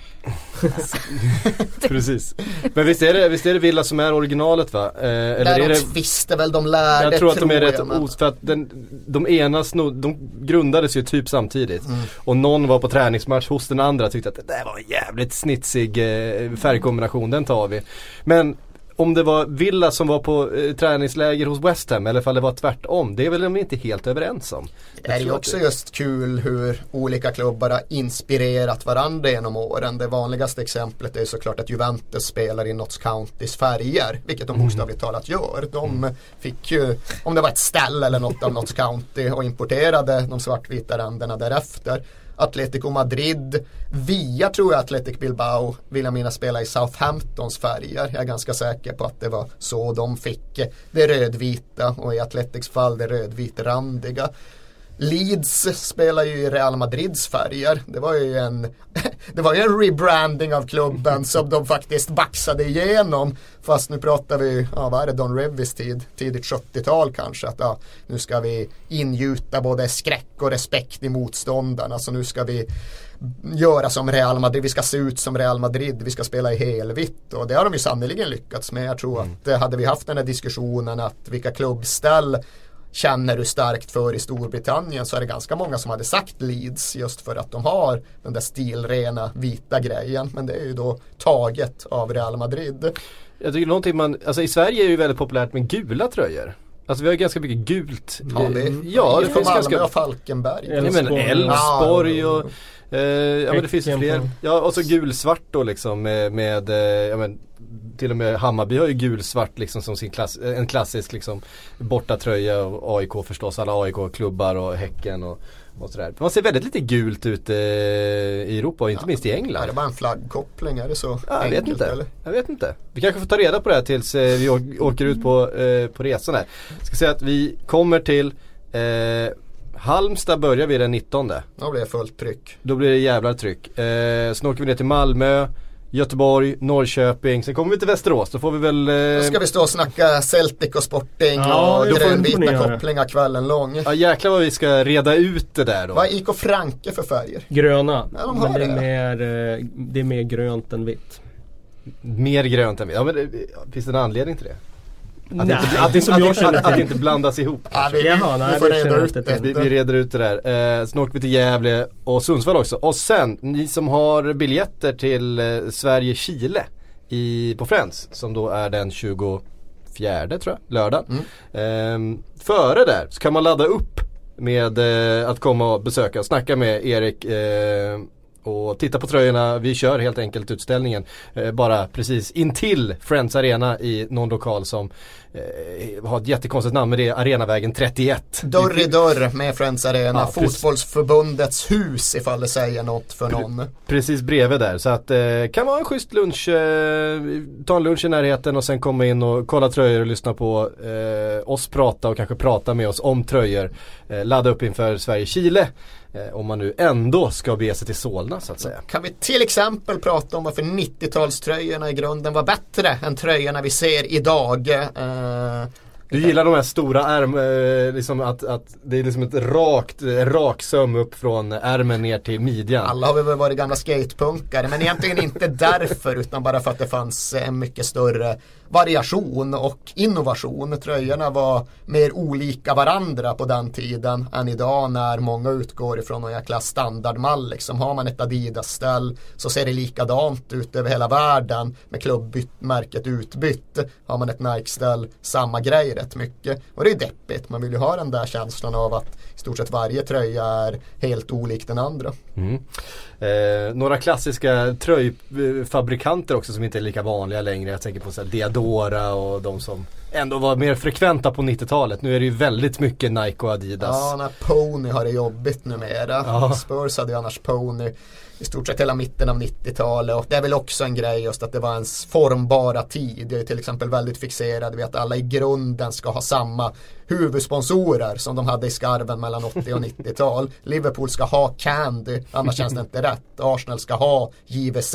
Precis. Men visst är, det, visst är det Villa som är originalet va? Eh, eller Där är de det visste väl de lärde jag tror att de är rätt os... För att den, de ena sno, de grundades ju typ samtidigt. Mm. Och någon var på träningsmatch hos den andra och tyckte att det där var en jävligt snitsig eh, färgkombination, den tar vi. Men om det var Villa som var på eh, träningsläger hos West Ham eller ifall det var tvärtom. Det är väl de inte helt överens om. Det är ju också det- just kul hur olika klubbar har inspirerat varandra genom åren. Det vanligaste exemplet är ju såklart att Juventus spelar i Notts Countys färger, vilket de bokstavligt talat gör. De fick ju, om det var ett ställe eller något av Notts County och importerade de svartvita ränderna därefter. Atletico Madrid via tror jag Athletic Bilbao vill jag minnas spela i Southamptons färger. Jag är ganska säker på att det var så de fick det rödvita och i Atletics fall det rödvitrandiga. Leeds spelar ju i Real Madrids färger. Det var ju en, det var ju en rebranding av klubben som de faktiskt baxade igenom. Fast nu pratar vi, ja vad är det, Don Revis tid, tidigt 70-tal kanske. Att ja, nu ska vi ingjuta både skräck och respekt i motståndarna. Så nu ska vi göra som Real Madrid, vi ska se ut som Real Madrid, vi ska spela i helvitt. Och det har de ju sannerligen lyckats med. Jag tror att eh, hade vi haft den här diskussionen att vilka klubbställ känner du starkt för i Storbritannien så är det ganska många som hade sagt Leeds just för att de har den där stilrena vita grejen. Men det är ju då taget av Real Madrid. Jag tycker någonting man, alltså i Sverige är det ju väldigt populärt med gula tröjor. Alltså vi har ganska mycket gult. Ja, det, ja, det IFK finns Malmö ganska och Falkenberg. Ja. Elfsborg och Eh, ja men det finns ju fler. Ja och så gulsvart då liksom med, med eh, ja, men, till och med Hammarby har ju gulsvart liksom som sin klass, en klassisk liksom bortatröja och AIK förstås, alla AIK-klubbar och Häcken och, och sådär. Man ser väldigt lite gult ut eh, i Europa och inte Ja. minst i England. Är det bara en flaggkoppling? Är det så Ja, jag vet enkelt inte. eller? Jag vet inte. Vi kanske får ta reda på det här tills eh, vi åker ut på, eh, på resan här. Jag ska säga att vi kommer till Halmstad börjar vi den 19. Då blir det fullt tryck. Då blir det jävla tryck. Eh, sen åker vi ner till Malmö, Göteborg, Norrköping. Sen kommer vi till Västerås. Då får vi väl... Då Eh, ska vi stå och snacka Celtic och Sporting Ja, och grönvita kopplingar kvällen lång. Ja jäklar vad vi ska reda ut det där då. Vad är IK Franke för färger? Gröna. Ja, de har men det är, det. mer, eh, det är mer grönt än vitt. Mer grönt än vi. Ja men det, finns det en anledning till det? Att, Nej, inte, att, det som att, jag känner att, att till. inte blandas ihop. Ja, vi, Jaha, nej, vi får det reda ut. Vi, det. vi reder ut det där. Eh, sen åker vi till Gävle och Sundsvall också. Och sen, ni som har biljetter till eh, Sverige-Chile i, på Friends. Som då är den 24 tror jag, lördag. Eh, före där så kan man ladda upp med eh, att komma och besöka och snacka med Erik eh, och titta på tröjorna. Vi kör helt enkelt utställningen eh, bara precis intill Friends Arena i någon lokal som eh, har ett jättekonstigt namn men det är Arenavägen 31. Dörr i dörr med Friends Arena. Ja. Fotbollsförbundets hus ifall det säger något för någon. Precis bredvid där så att eh, kan vara en schysst lunch, eh, ta en lunch i närheten och sen komma in och kolla tröjor och lyssna på eh, oss prata och kanske prata med oss om tröjor. Eh, ladda upp inför Sverige-Chile eh, om man nu ändå ska bege sig till Solna så att säga. Kan vi till exempel prata om varför 90-talströjorna i grunden var bättre än tröjorna vi ser idag. Eh, Du gillar de här stora ärm, eh, liksom att, att det är liksom ett rakt, rak söm upp från ärmen ner till midjan. alla har vi väl varit gamla skatepunkare men egentligen inte därför utan bara för att det fanns en mycket större variation och innovation. Tröjorna var mer olika varandra på den tiden än idag när många utgår ifrån någon jäkla standardmall. Liksom. Har man ett Adidas-ställ så ser det likadant ut över hela världen med klubbmärket utbytt. Har man ett Nike-ställ, samma grej rätt mycket. Och det är deppigt, man vill ju ha den där känslan av att i stort sett varje tröja är helt olik den andra. Mm. Eh, några klassiska tröjfabrikanter också som inte är lika vanliga längre. Jag tänker på så här Diadora och de som ändå var mer frekventa på 90-talet. Nu är det ju väldigt mycket Nike och Adidas. Ja, när Pony har det jobbigt numera. Ja. Spurs hade ju annars Pony i stort sett hela mitten av 90-talet och det är väl också en grej just att det var ens formbara tid. Jag är till exempel väldigt fixerad vid att alla i grunden ska ha samma huvudsponsorer som de hade i skarven mellan 80 och 90-tal. Liverpool ska ha Candy, annars känns det inte rätt. Arsenal ska ha JVC,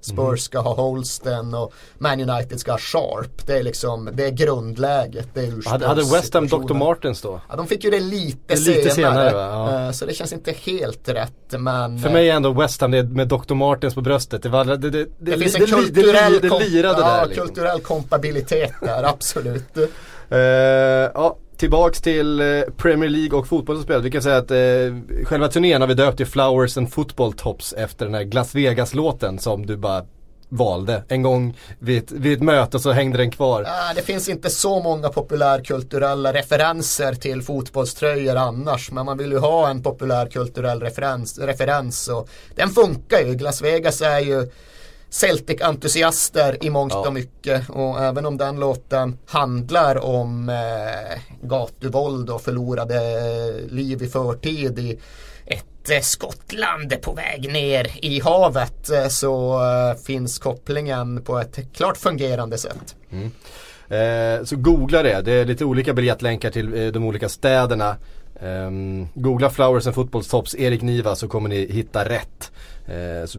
Spurs ska ha Holsten och Man United ska ha Sharp. Det är liksom, det är grundläget, det är hade, hade West Ham Dr. Martens då? Ja, de fick ju det lite, Lite senare. senare? Ja. Eh, Så det känns inte helt rätt men För mig är ändå West Ham det med Dr. Martens på bröstet. Det, var, det, det, det, det, finns det, en det, det, kulturell, det, kom- lirade ja, där. Liksom. kulturell kompabilitet där, absolut. Eh, ja, tillbaks till eh, Premier League och fotboll som spelas. Vi kan säga att eh, själva turnén har vi döpt till Flowers and Football Tops efter den här Las Vegas-låten som du bara valde. En gång vid ett, vid ett möte så hängde den kvar. Ah, det finns inte så många populärkulturella referenser till fotbollströjor annars. Men man vill ju ha en populärkulturell referens, referens och den funkar ju. Las Vegas är ju Celtic-entusiaster i mångt och mycket och även om den låten handlar om eh, gatuvåld och förlorade liv i förtid i ett eh, Skottland på väg ner i havet eh, så eh, finns kopplingen på ett klart fungerande sätt. Eh, så googla det. Det är lite olika biljettlänkar till de olika städerna. Ehm, googla Flowers and Football Tops Erik Niva så kommer ni hitta rätt. Eh, så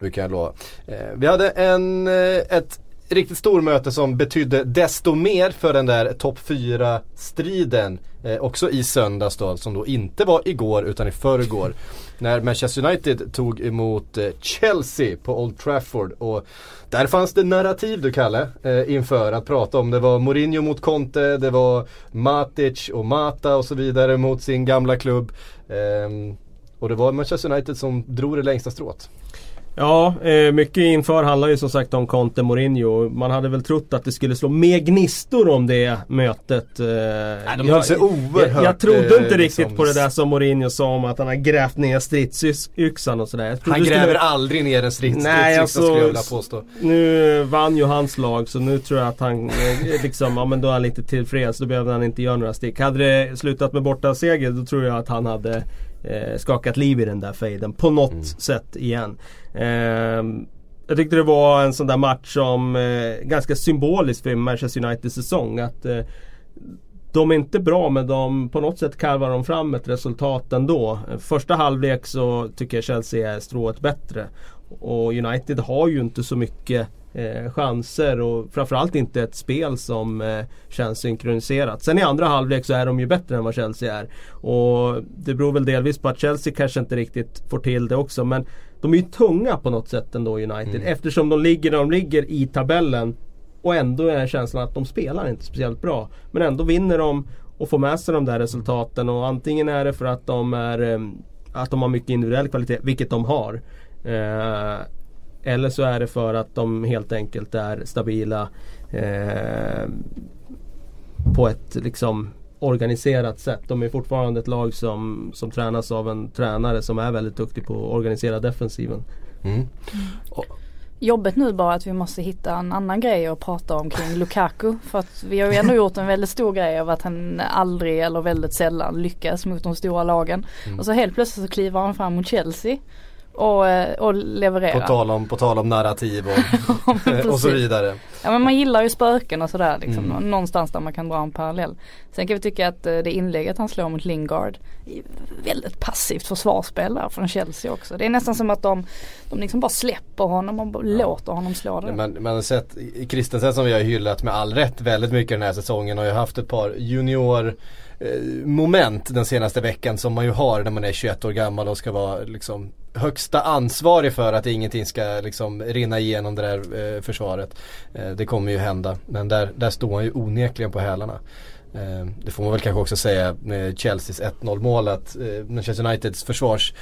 brukar jag lova. Eh, vi hade en, eh, ett riktigt stor möte som betydde desto mer för den där topp 4 striden. Eh, också i söndags då, som då inte var igår utan i förrgår. När Manchester United tog emot eh, Chelsea på Old Trafford. Och där fanns det narrativ du Kalle, eh, inför att prata om. Det var Mourinho mot Conte, det var Matic och Mata och så vidare mot sin gamla klubb. Ehm, och det var Manchester United som drog det längsta strået. Ja, eh, mycket inför handlar ju som sagt om Conte Mourinho. Man hade väl trott att det skulle slå mer gnistor om det mötet. Eh, Nej, de höll sig oerhört, jag, jag trodde eh, inte liksom- riktigt på det där som Mourinho sa om att han har grävt ner stridsyxan och sådär. Jag Han det skulle- gräver aldrig ner en strids- Nej, stridsyxa alltså, skulle jag vilja påstå. Nu vann ju hans lag så nu tror jag att han liksom, ja men då är han lite tillfreds. Då behöver han inte göra några stick. Hade det slutat med borta seger då tror jag att han hade eh, skakat liv i den där fejden på något Mm. sätt igen. Ehm, jag tyckte det var en sån där match som eh, ganska symboliskt för Manchester Uniteds säsong. Att eh, de är inte bra men de, på något sätt karvar de fram ett resultat ändå. Första halvlek så tycker jag Chelsea är strået bättre. Och United har ju inte så mycket eh, chanser och framförallt inte ett spel som eh, känns synkroniserat. Sen i andra halvlek så är de ju bättre än vad Chelsea är. Och det beror väl delvis på att Chelsea kanske inte riktigt får till det också. Men de är ju tunga på något sätt ändå United. Eftersom de ligger där de ligger i tabellen. Och ändå är känslan att de spelar inte speciellt bra. Men ändå vinner de och får med sig de där resultaten. Och antingen är det för att de, är, eh, att de har mycket individuell kvalitet, vilket de har. Eh, eller så är det för att de helt enkelt är stabila eh, på ett liksom organiserat sätt. De är fortfarande ett lag som, som tränas av en tränare som är väldigt duktig på att organisera defensiven. Mm. Jobbet nu bara att vi måste hitta en annan grej att prata om kring Lukaku. För att vi har ju ändå gjort en väldigt stor grej av att han aldrig eller väldigt sällan lyckas mot de stora lagen. Mm. Och så helt plötsligt så kliver han fram mot Chelsea och, eh, och levererar. På tal om, på tal om narrativ och, Ja, och så vidare. Ja men man gillar ju spöken och sådär liksom. Mm. Någonstans där man kan dra en parallell. Sen kan vi tycka att eh, det inlägget han slår mot Lingard väldigt passivt försvarsspel där från Chelsea också. Det är nästan som att de, de liksom bara släpper honom och bara låter honom slå det. Man har sett Christensen som vi har hyllat med all rätt väldigt mycket den här säsongen har ju haft ett par junior eh, moment den senaste veckan som man ju har när man är 21 år gammal och ska vara liksom högsta ansvarig för att ingenting ska liksom rinna igenom det där eh, försvaret. Eh, det kommer ju hända men där, där står han ju onekligen på hälarna. Eh, det får man väl kanske också säga med Chelseas 1-0 mål att eh, Manchester Uniteds försvars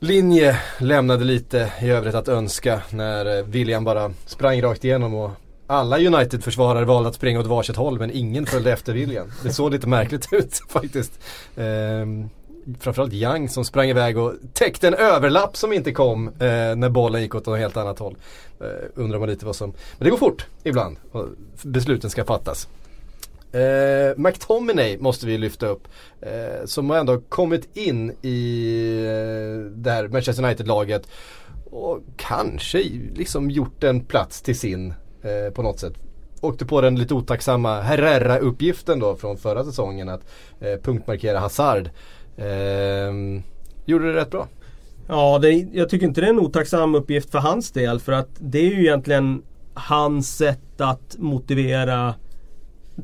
linje lämnade lite i övrigt att önska när eh, William bara sprang rakt igenom och alla United-försvarare valde att springa åt varsitt håll men ingen följde efter William. Det såg lite märkligt ut faktiskt. Ehm, Framförallt Young som sprang iväg och täckte en överlapp som inte kom eh, när bollen gick åt något helt annat håll. Eh, undrar man lite vad som, men det går fort ibland och besluten ska fattas. Eh, McTominay måste vi lyfta upp. Eh, som har ändå kommit in i eh, det här Manchester United-laget. Och kanske liksom gjort en plats till sin eh, på något sätt. Åkte på den lite otacksamma Herrera-uppgiften då från förra säsongen att eh, punktmarkera Hazard. Eh, gjorde det rätt bra. Ja, det, jag tycker inte det är en otacksam uppgift för hans del. För att det är ju egentligen hans sätt att motivera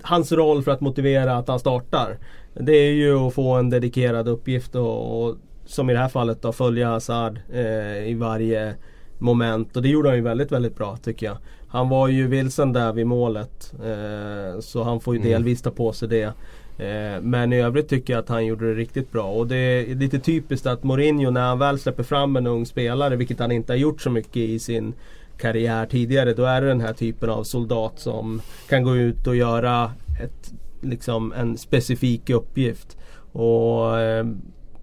Hans roll för att motivera att han startar. Det är ju att få en dedikerad uppgift och, och som i det här fallet då följa Hazard eh, i varje moment. Och det gjorde han ju väldigt, väldigt bra tycker jag. Han var ju vilsen där vid målet. Eh, så han får ju delvis ta på sig det. Eh, men i övrigt tycker jag att han gjorde det riktigt bra. Och det är lite typiskt att Mourinho när han väl släpper fram en ung spelare, vilket han inte har gjort så mycket i sin karriär tidigare. Då är det den här typen av soldat som kan gå ut och göra ett, liksom en specifik uppgift. Och eh,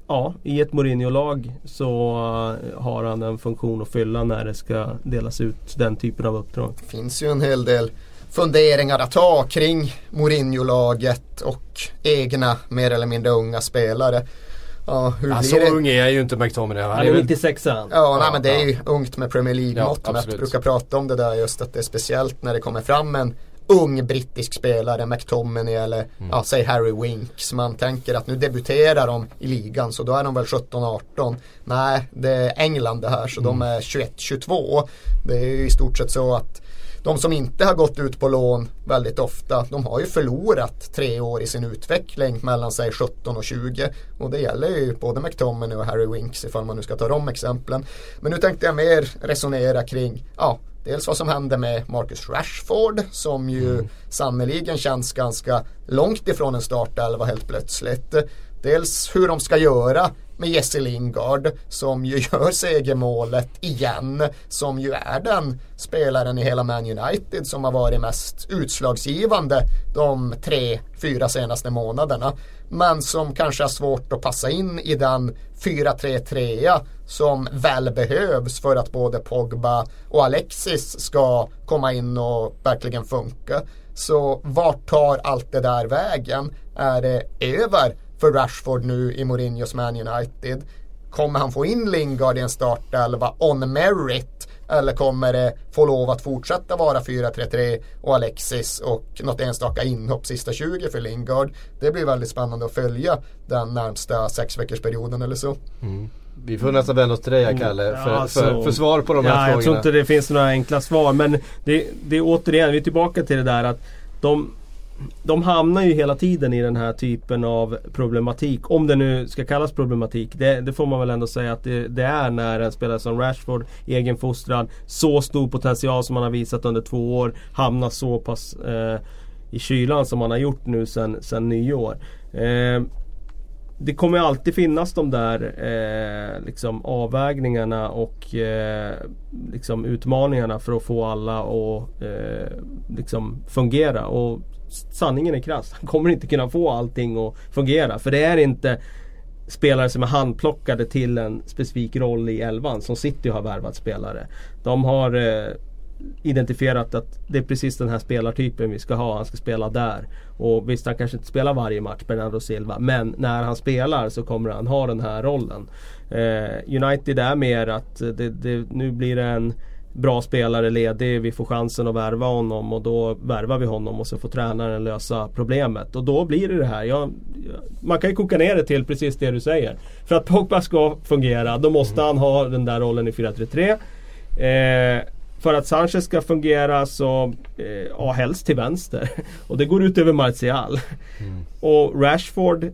ja, i ett Mourinho-lag så har han en funktion att fylla när det ska delas ut den typen av uppdrag. Det finns ju en hel del funderingar att ha kring Mourinho-laget och egna mer eller mindre unga spelare. Ja, hur Ja, blir så det? ung är ju inte McTominay. Han är är väl 96 Ja, nej, Ja, men det är ja. ju ungt med Premier League-mått. Ja, absolut. brukar prata om det där just att det är speciellt när det kommer fram en ung brittisk spelare, McTominay eller Mm. ja, säg Harry Winks. Man tänker att nu debuterar de i ligan så då är de väl 17-18. Nej, det är England det här så Mm. de är 21-22. Det är ju i stort sett så att de som inte har gått ut på lån väldigt ofta, de har ju förlorat tre år i sin utveckling mellan sig 17 och 20. Och det gäller ju både McTominay och Harry Winks ifall man nu ska ta de exemplen. Men nu tänkte jag mer resonera kring, ja, Dels vad som hände med Marcus Rashford som ju mm. sannoliken känns ganska långt ifrån en startelva helt plötsligt. Dels hur de ska göra med Jesse Lingard som ju gör segermålet igen. Som ju är den spelaren i hela Man United som har varit mest utslagsgivande de tre, fyra senaste månaderna. Men som kanske har svårt att passa in i den 4-3-3 som väl behövs för att både Pogba och Alexis ska komma in och verkligen funka. Så vart tar allt det där vägen? Är det över för Rashford nu i Mourinhos Man United? Kommer han få in Lingard i en startelva on merit? Eller kommer det få lov att fortsätta vara 4-3-3 och Alexis och något enstaka inhopp sista 20 för Lingard? Det blir väldigt spännande att följa den närmsta sex veckors perioden eller så. Mm. Vi får nästan vända oss till dig mm. Kalle för, för, för, för, svar på de här ja, frågorna. Jag tror inte det finns några enkla svar men det, det är återigen, vi är tillbaka till det där att de de hamnar ju hela tiden i den här typen av problematik. Om det nu ska kallas problematik. Det, det får man väl ändå säga att det, det, är när en spelare som Rashford, egenfostrad, så stor potential som han har visat under två år, hamnar så pass eh, i kylan som han har gjort nu sen, sen nyår. Eh, det kommer alltid finnas de där eh, liksom avvägningarna och eh, liksom utmaningarna för att få alla att eh, liksom fungera. Och sanningen är krass. Han kommer inte kunna få allting att fungera. För det är inte spelare som är handplockade till en specifik roll i elvan som City har värvat spelare. De har eh, identifierat att det är precis den här spelartypen vi ska ha. Han ska spela där. Och visst, han kanske inte spelar varje match, Bernardo Silva. Men när han spelar så kommer han ha den här rollen. Eh, United är mer att det, det, nu blir det en bra spelare ledig, vi får chansen att värva honom och då värvar vi honom och så får tränaren lösa problemet. Och då blir det det här. Jag, man kan ju koka ner det till precis det du säger. För att Pogba ska fungera, då måste han ha den där rollen i 4-3-3. Eh, för att Sanchez ska fungera så, eh, ja helst till vänster. Och det går ut över Martial. Mm. Och Rashford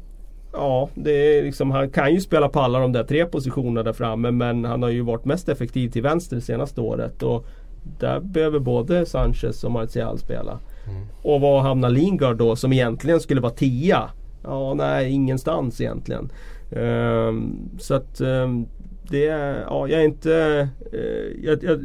Ja, det är liksom, han kan ju spela på alla de där tre positionerna där framme men han har ju varit mest effektiv till vänster det senaste året. Och där behöver både Sanchez och Martial spela. Mm. Och var hamnar Lingard då som egentligen skulle vara tia? Ja, nej, ingenstans egentligen. Um, så att um, det är, ja, jag är inte... Uh, jag, jag,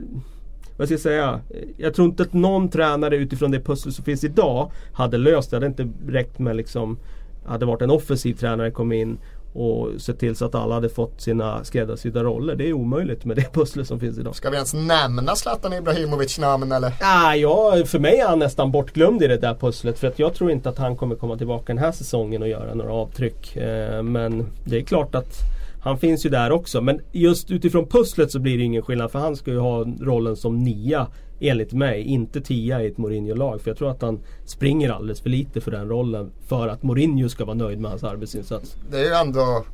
vad ska jag säga? Jag tror inte att någon tränare utifrån det pussel som finns idag hade löst det. Det hade inte räckt med liksom hade varit en offensiv tränare kom in och sett till så att alla hade fått sina skräddarsydda roller. Det är omöjligt med det pusslet som finns idag. Ska vi ens nämna Zlatan Ibrahimovic namn eller? Ah, ja, för mig är han nästan bortglömd i det där pusslet. För att jag tror inte att han kommer komma tillbaka den här säsongen och göra några avtryck. Eh, men det är klart att han finns ju där också. Men just utifrån pusslet så blir det ingen skillnad. För han ska ju ha rollen som nia enligt mig, inte tia i ett Mourinho-lag. För jag tror att han springer alldeles för lite för den rollen för att Mourinho ska vara nöjd med hans arbetsinsats. Det är ju ändå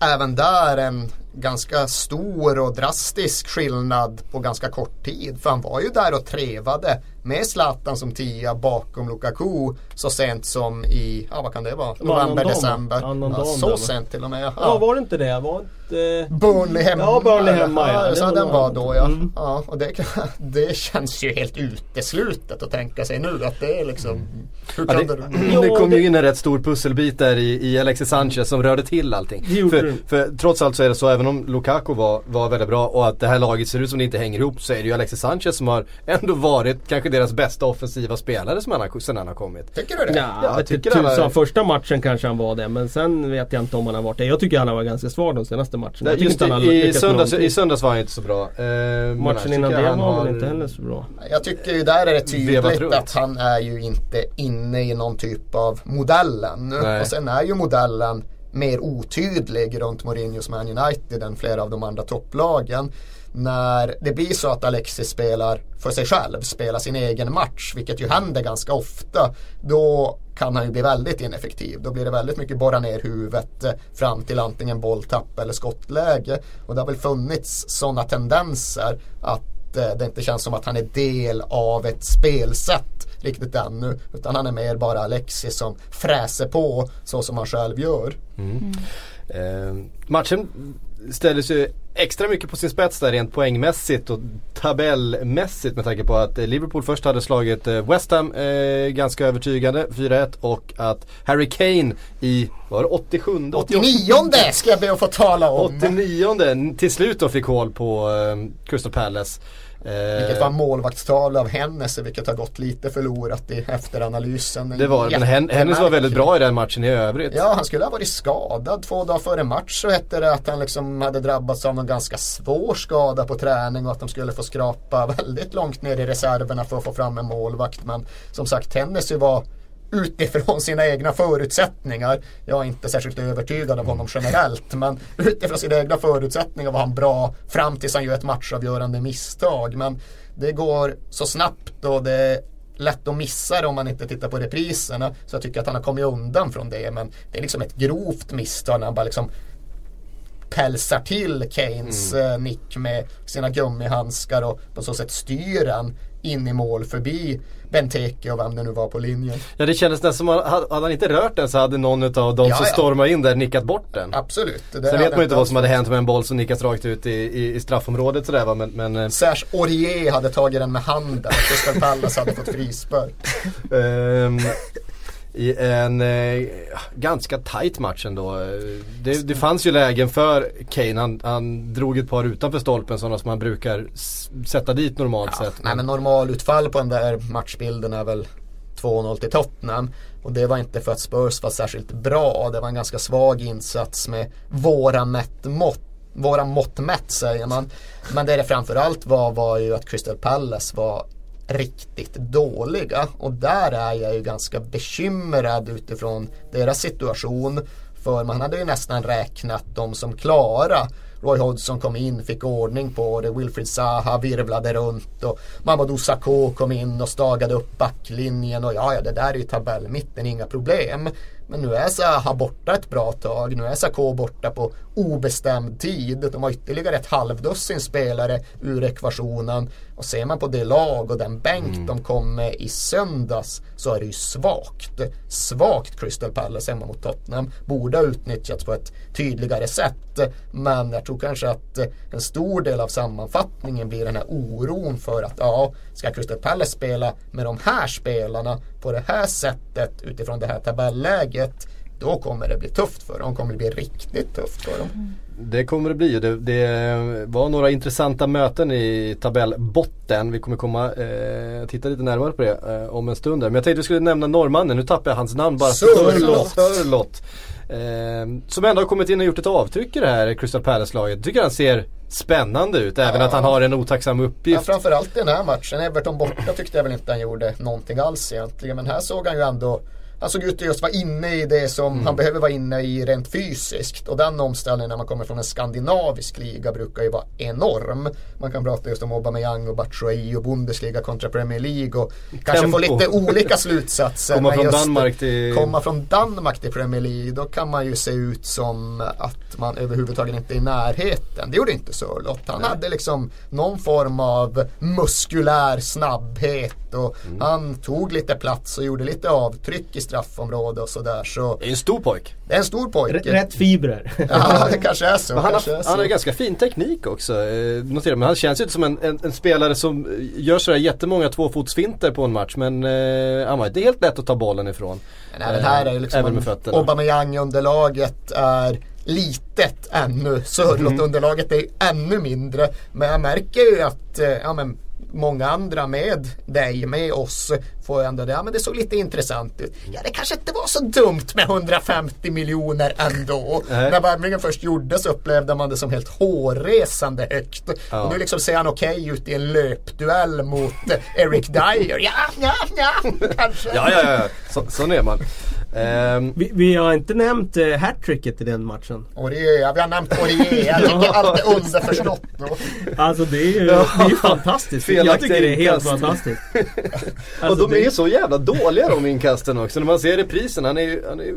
även där en ganska stor och drastisk skillnad på ganska kort tid. För han var ju där och trevade med Zlatan som tia bakom Lukaku så sent som i, ja vad kan det vara, november, december. Ja, så sent till och med. Ja. ja var det inte det? Var inte... Burnley hemma. Ja, Burnley hemma ja. ja så den var då ja. Mm. ja och det, det känns ju helt uteslutet att tänka sig nu att det är liksom mm. Hur kan ja, det, det kom ju in en rätt stor pusselbit där i, i Alexis Sanchez som rörde till allting. För, för, trots allt så är det så, även om Lukaku var, var väldigt bra och att det här laget ser ut som det inte hänger ihop så är det ju Alexis Sanchez som har ändå varit kanske deras bästa offensiva spelare som han har, sen han har kommit. Tycker du det? Ja, ja jag tycker tusan, alla... första matchen kanske han var det men sen vet jag inte om han har varit det. Jag tycker han har varit ganska svag de senaste matcherna. Nej, just i, i, söndags, i söndags var han inte så bra. Eh, matchen innan det var han väl inte heller så bra. Jag tycker ju där är det tydligt att han är ju inte inne i någon typ av modellen. Nej. Och sen är ju modellen mer otydlig runt Mourinhos Man United än flera av de andra topplagen. När det blir så att Alexis spelar för sig själv, spelar sin egen match, vilket ju händer ganska ofta, då kan han ju bli väldigt ineffektiv. Då blir det väldigt mycket borra ner huvudet eh, fram till antingen bolltapp eller skottläge. Och det har väl funnits sådana tendenser att eh, det inte känns som att han är del av ett spelsätt riktigt ännu. Utan han är mer bara Alexis som fräser på så som han själv gör. Mm. Eh, matchen ställdes ju extra mycket på sin spets där rent poängmässigt och tabellmässigt med tanke på att Liverpool först hade slagit eh, West Ham eh, ganska övertygande 4-1 och att Harry Kane i, var det 87 89 ska jag be att få tala om. 89 till slut då fick hål på eh, Crystal Palace. Vilket var målvaktstal av Hennessy vilket har gått lite förlorat i efteranalysen. Det var det, men Hennessy var väldigt bra i den matchen i övrigt. Ja, han skulle ha varit skadad två dagar före match så hette det att han liksom hade drabbats av en ganska svår skada på träning och att de skulle få skrapa väldigt långt ner i reserverna för att få fram en målvakt. Men som sagt, Hennessy var utifrån sina egna förutsättningar. Jag är inte särskilt övertygad av honom generellt men utifrån sina egna förutsättningar var han bra fram tills han gör ett matchavgörande misstag. Men det går så snabbt och det är lätt att missa det om man inte tittar på repriserna. Så jag tycker att han har kommit undan från det men det är liksom ett grovt misstag när han bara liksom pälsar till Keynes mm. Eh, nick med sina gummihandskar och på så sätt styr den in i mål förbi Benteke och vem det nu var på linjen. Ja det kändes nästan som att hade han inte rört den så hade någon av de ja, som ja. stormade in där nickat bort den. Absolut. Det Sen vet man ju inte vad som hade hänt med en boll som nickas rakt ut i, i, i straffområdet sådär va. Men, men, eh, Serge Aurier hade tagit den med handen. Crystal Palace hade fått frispark. um, i en eh, ganska tight match ändå. Det, det fanns ju lägen för Kane. Han, han drog ett par utanför stolpen sådana som man brukar sätta dit normalt ja, sett. Nej men normalutfall på den där matchbilden är väl 2-0 till Tottenham. Och det var inte för att Spurs var särskilt bra. Det var en ganska svag insats med våra mätt mått. Våra mått mätt säger man. Men det det framförallt var var ju att Crystal Palace var riktigt dåliga. Och där är jag ju ganska bekymrad utifrån deras situation. För man hade ju nästan räknat dem som klara. Roy Hodgson kom in, fick ordning på det. Wilfried Zaha virvlade runt och Mamadou Sakho kom in och stagade upp backlinjen. Och ja, ja, det där är ju tabellmitten, inga problem. Men nu är Zaha borta ett bra tag. Nu är Sakho borta på obestämd tid. De har ytterligare ett halvdussin spelare ur ekvationen. Och ser man på det lag och den bänk mm. de kom med i söndags så är det ju svagt. Svagt Crystal Palace hemma mot Tottenham. Borde ha utnyttjats på ett tydligare sätt. Men jag tror kanske att en stor del av sammanfattningen blir den här oron för att ja, ska Crystal Palace spela med de här spelarna på det här sättet utifrån det här tabelläget då kommer det bli tufft för dem. kommer det bli riktigt tufft för dem. Mm. Det kommer det bli. Det, det var några intressanta möten i tabellbotten. Vi kommer komma eh, titta lite närmare på det eh, om en stund. Där. Men jag tänkte vi skulle nämna norrmannen. Nu tappar jag hans namn bara. Sörlott. Sörlott. Eh, som ändå har kommit in och gjort ett avtryck i det här Crystal Palace-laget. Tycker han ser spännande ut. Även ja. att han har en otacksam uppgift. Ja, framförallt i den här matchen. Everton borta tyckte jag väl inte han gjorde någonting alls egentligen. Men här såg han ju ändå han såg ut att just vara inne i det som mm. han behöver vara inne i rent fysiskt. Och den omställningen när man kommer från en skandinavisk liga brukar ju vara enorm. Man kan prata just om Aubameyang och Batshuayi och Bundesliga kontra Premier League och Tempo. kanske få lite olika slutsatser. komma från Danmark till... Komma från Danmark till Premier League. Då kan man ju se ut som att man överhuvudtaget inte är i närheten. Det gjorde inte Sörlott. Han Nej. hade liksom någon form av muskulär snabbhet och mm. han tog lite plats och gjorde lite avtryck i straffområde och sådär. Så det är en stor pojk. Det är en stor pojk. Rätt fibrer. ja, det kanske är så. han, har, är så. han har ganska fin teknik också. Eh, notera. Men han känns ju inte som en, en, en, spelare som gör sådär jättemånga tvåfotsfinter på en match. Men eh, han var inte helt lätt att ta bollen ifrån. Men även här är liksom även Aubameyang-underlaget är litet ännu. Sörlott-underlaget är ännu mindre. Men jag märker ju att eh, ja, men många andra med dig, med oss, får ändå det, ja men det såg lite intressant ut. Ja det kanske inte var så dumt med 150 miljoner ändå. Nej. När värvningen först gjordes upplevde man det som helt hårresande högt. Ja. Och nu liksom ser han okej okay ut i en löpduell mot Eric Dyer. Ja, ja, ja, kanske. Ja, ja, ja, så, sån är man. Um, vi, vi, har inte nämnt uh, hattricket i den matchen. Orier, ja, vi har nämnt Orier. Jag tycker allt är underförstått. Alltså det är ju, ja. det är fantastiskt. Jag tycker det är helt fantastiskt. Alltså, och de det... är så jävla dåliga de inkasten också. När man ser reprisen. Han är ju, han är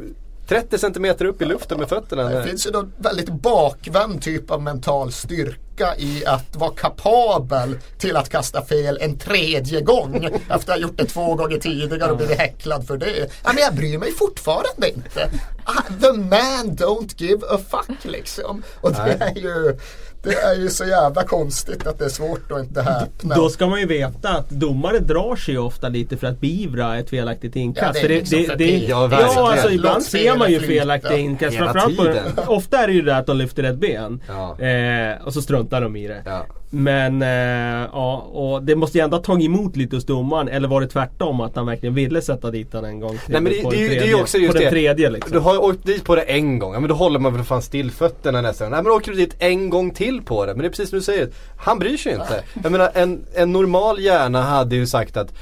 30 centimeter upp i luften med fötterna. Det finns ju någon väldigt bakvänd typ av mental styrka i att vara kapabel till att kasta fel en tredje gång efter att ha gjort det två gånger tidigare och blivit häcklad för det. Ja, men jag bryr mig fortfarande inte. Ah, The man don't give a fuck liksom. Och det är ju det är ju så jävla konstigt att det är svårt att inte häpna. Då ska man ju veta att domare drar sig ofta lite för att beivra ett felaktigt inkast. Ja, det är liksom för det, pin. Ja, ja, verkligen. alltså ibland ser man ju felaktiga inkast. Hela Framförallt tiden. på, ofta är det ju det att de lyfter ett ben. Ja. Eh, och så struntar de i det. Ja. Men eh, ja, och det måste ju ändå ha tagit emot lite hos domaren. Eller var det tvärtom att han verkligen ville sätta dit den en gång till? Nej men det, det, är ju- det är tredje- ju också just På det. tredje liksom. Du har åkt dit på det en gång, ja, men då håller man väl fan still fötterna nästan. Nej men då åker du dit en gång till på det. Men det är precis som du säger, han bryr sig inte. Jag menar en, en normal hjärna hade ju sagt att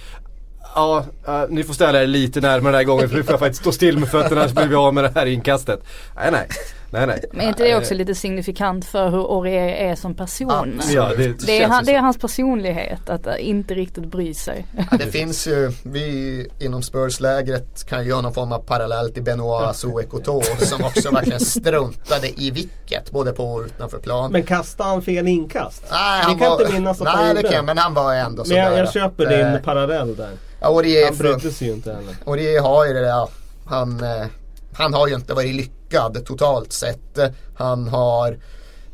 Ja, eh, ni får ställa er lite närmare den här gången för nu får jag faktiskt stå still med fötterna annars blir vi av med det här inkastet. Nej nej, nej nej. Men är inte det också lite signifikant för hur Aurier är som person? Ja, det, Det är, han, det är hans personlighet att eh, inte riktigt bry sig. Ja, det finns ju, vi inom Spurs-lägret kan ju göra någon form av parallell till Benoit Souekoto som också verkligen struntade i vilket både på och utanför plan. Men kastade han fel inkast? Nej, det han kan var, inte minnas att han Nej, det gjorde. kan men han var ändå Men jag, sådär jag köper att, din parallell där. Ja, Aurier, Han brydde sig ju inte heller. Aurier har ju det där, han, eh, han har ju inte varit lyckad totalt sett. Han har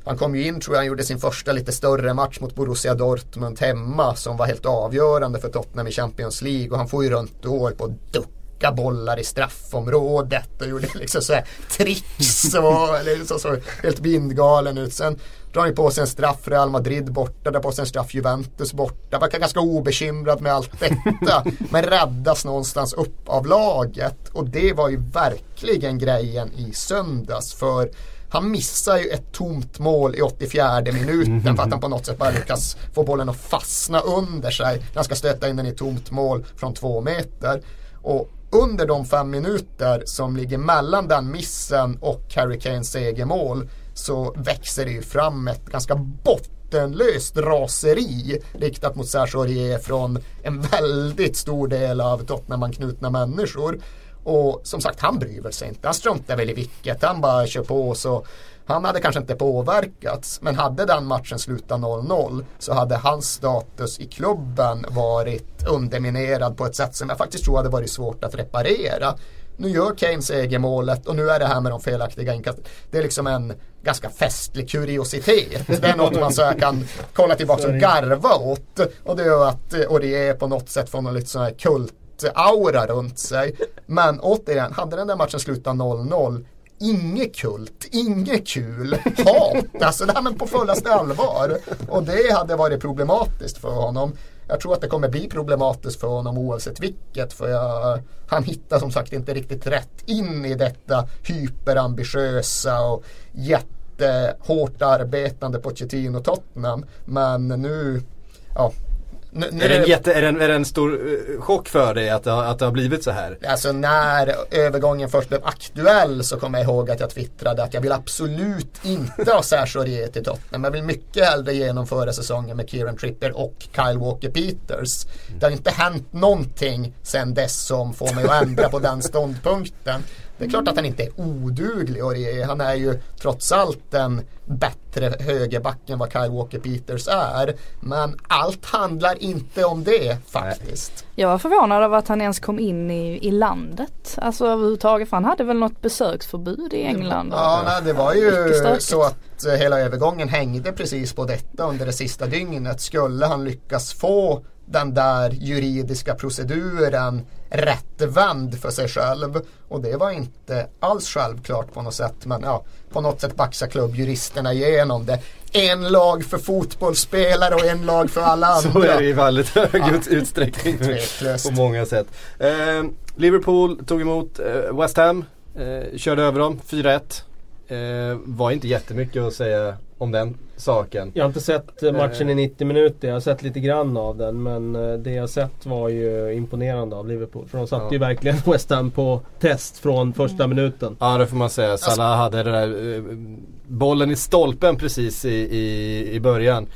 han kom ju in tror jag, han gjorde sin första lite större match mot Borussia Dortmund hemma som var helt avgörande för Tottenham i Champions League och han får ju runt år på att ducka bollar i straffområdet och gjorde liksom så här tricks och liksom så helt bindgalen ut. Sen drar ju på sig en straff Real Madrid borta, drar på sig en straff Juventus borta. Verkar ganska obekymrad med allt detta. men räddas någonstans upp av laget och det var ju verkligen grejen i söndags för han missar ju ett tomt mål i 84 minuten för att han på något sätt bara lyckas få bollen att fastna under sig. när Han ska stöta in den i tomt mål från två meter. Och under de fem minuter som ligger mellan den missen och Harry Kanes segermål så växer det ju fram ett ganska bottenlöst raseri riktat mot Serge från en väldigt stor del av Tottenham-knutna människor. Och som sagt, han bryr väl sig inte. Han struntar väl i vilket. Han bara kör på så. Han hade kanske inte påverkats. Men hade den matchen slutat 0-0 så hade hans status i klubben varit underminerad på ett sätt som jag faktiskt tror hade varit svårt att reparera. Nu gör Kane segermålet och nu är det här med de felaktiga inkasten. Det är liksom en ganska festlig kuriositet. Det är något man så här kan kolla tillbaka och garva åt. Och det gör att Aurier på något sätt får någon lite sån här kult aura runt sig. Men återigen, hade den där matchen slutat 0-0 Inget kult, inget kul, hat, alltså det här men på fullaste allvar. Och det hade varit problematiskt för honom. Jag tror att det kommer bli problematiskt för honom oavsett vilket. För jag, han hittar som sagt inte riktigt rätt in i detta hyperambitiösa och jättehårt arbetande Pochettino Tottenham. Men nu, ja. Är det, en jätte, är, det en, är det en stor eh, chock för dig att det, har, att det har blivit så här? Alltså när övergången först blev aktuell så kommer jag ihåg att jag twittrade att jag vill absolut inte ha Serge Aurier till Tottenham. Jag vill mycket hellre genomföra säsongen med Kieran Trippier och Kyle Walker-Peters. Det har inte hänt någonting sen dess som får mig att ändra på den ståndpunkten. Det är klart att han inte är oduglig Aurier. Han är ju trots allt en bättre högerback än vad Kyle Walker-Peters är. Men allt handlar inte om det faktiskt. Jag var förvånad över att han ens kom in i, i landet. Alltså överhuvudtaget för han hade väl något besöksförbud i England. Ja, nej, det var ju så att eh, hela övergången hängde precis på detta under det sista dygnet. Skulle han lyckas få den där juridiska proceduren rättvänd för sig själv. Och det var inte alls självklart på något sätt. Men ja, på något sätt baxar klubbjuristerna igenom det. En lag för fotbollsspelare och en lag för alla andra. Så är det i väldigt hög ut- utsträckning på många sätt. Eh, Liverpool tog emot eh, West Ham, eh, körde över dem 4-1. Eh, var inte jättemycket att säga om den saken. Jag har inte sett eh, matchen i 90 minuter. Jag har sett lite grann av den. Men eh, det jag sett var ju imponerande av Liverpool. För de satte Ja. ju verkligen West Ham på test från första minuten. Ja det får man säga. Salah hade det där, eh, bollen i stolpen precis i, i, i början.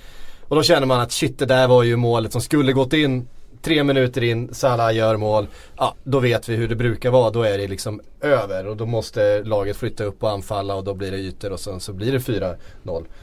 Och då känner man att shit det där var ju målet som skulle gått in tre minuter in, Salah gör mål. Ja, då vet vi hur det brukar vara. Då är det liksom över och då måste laget flytta upp och anfalla och då blir det ytor och sen så blir det 4-0.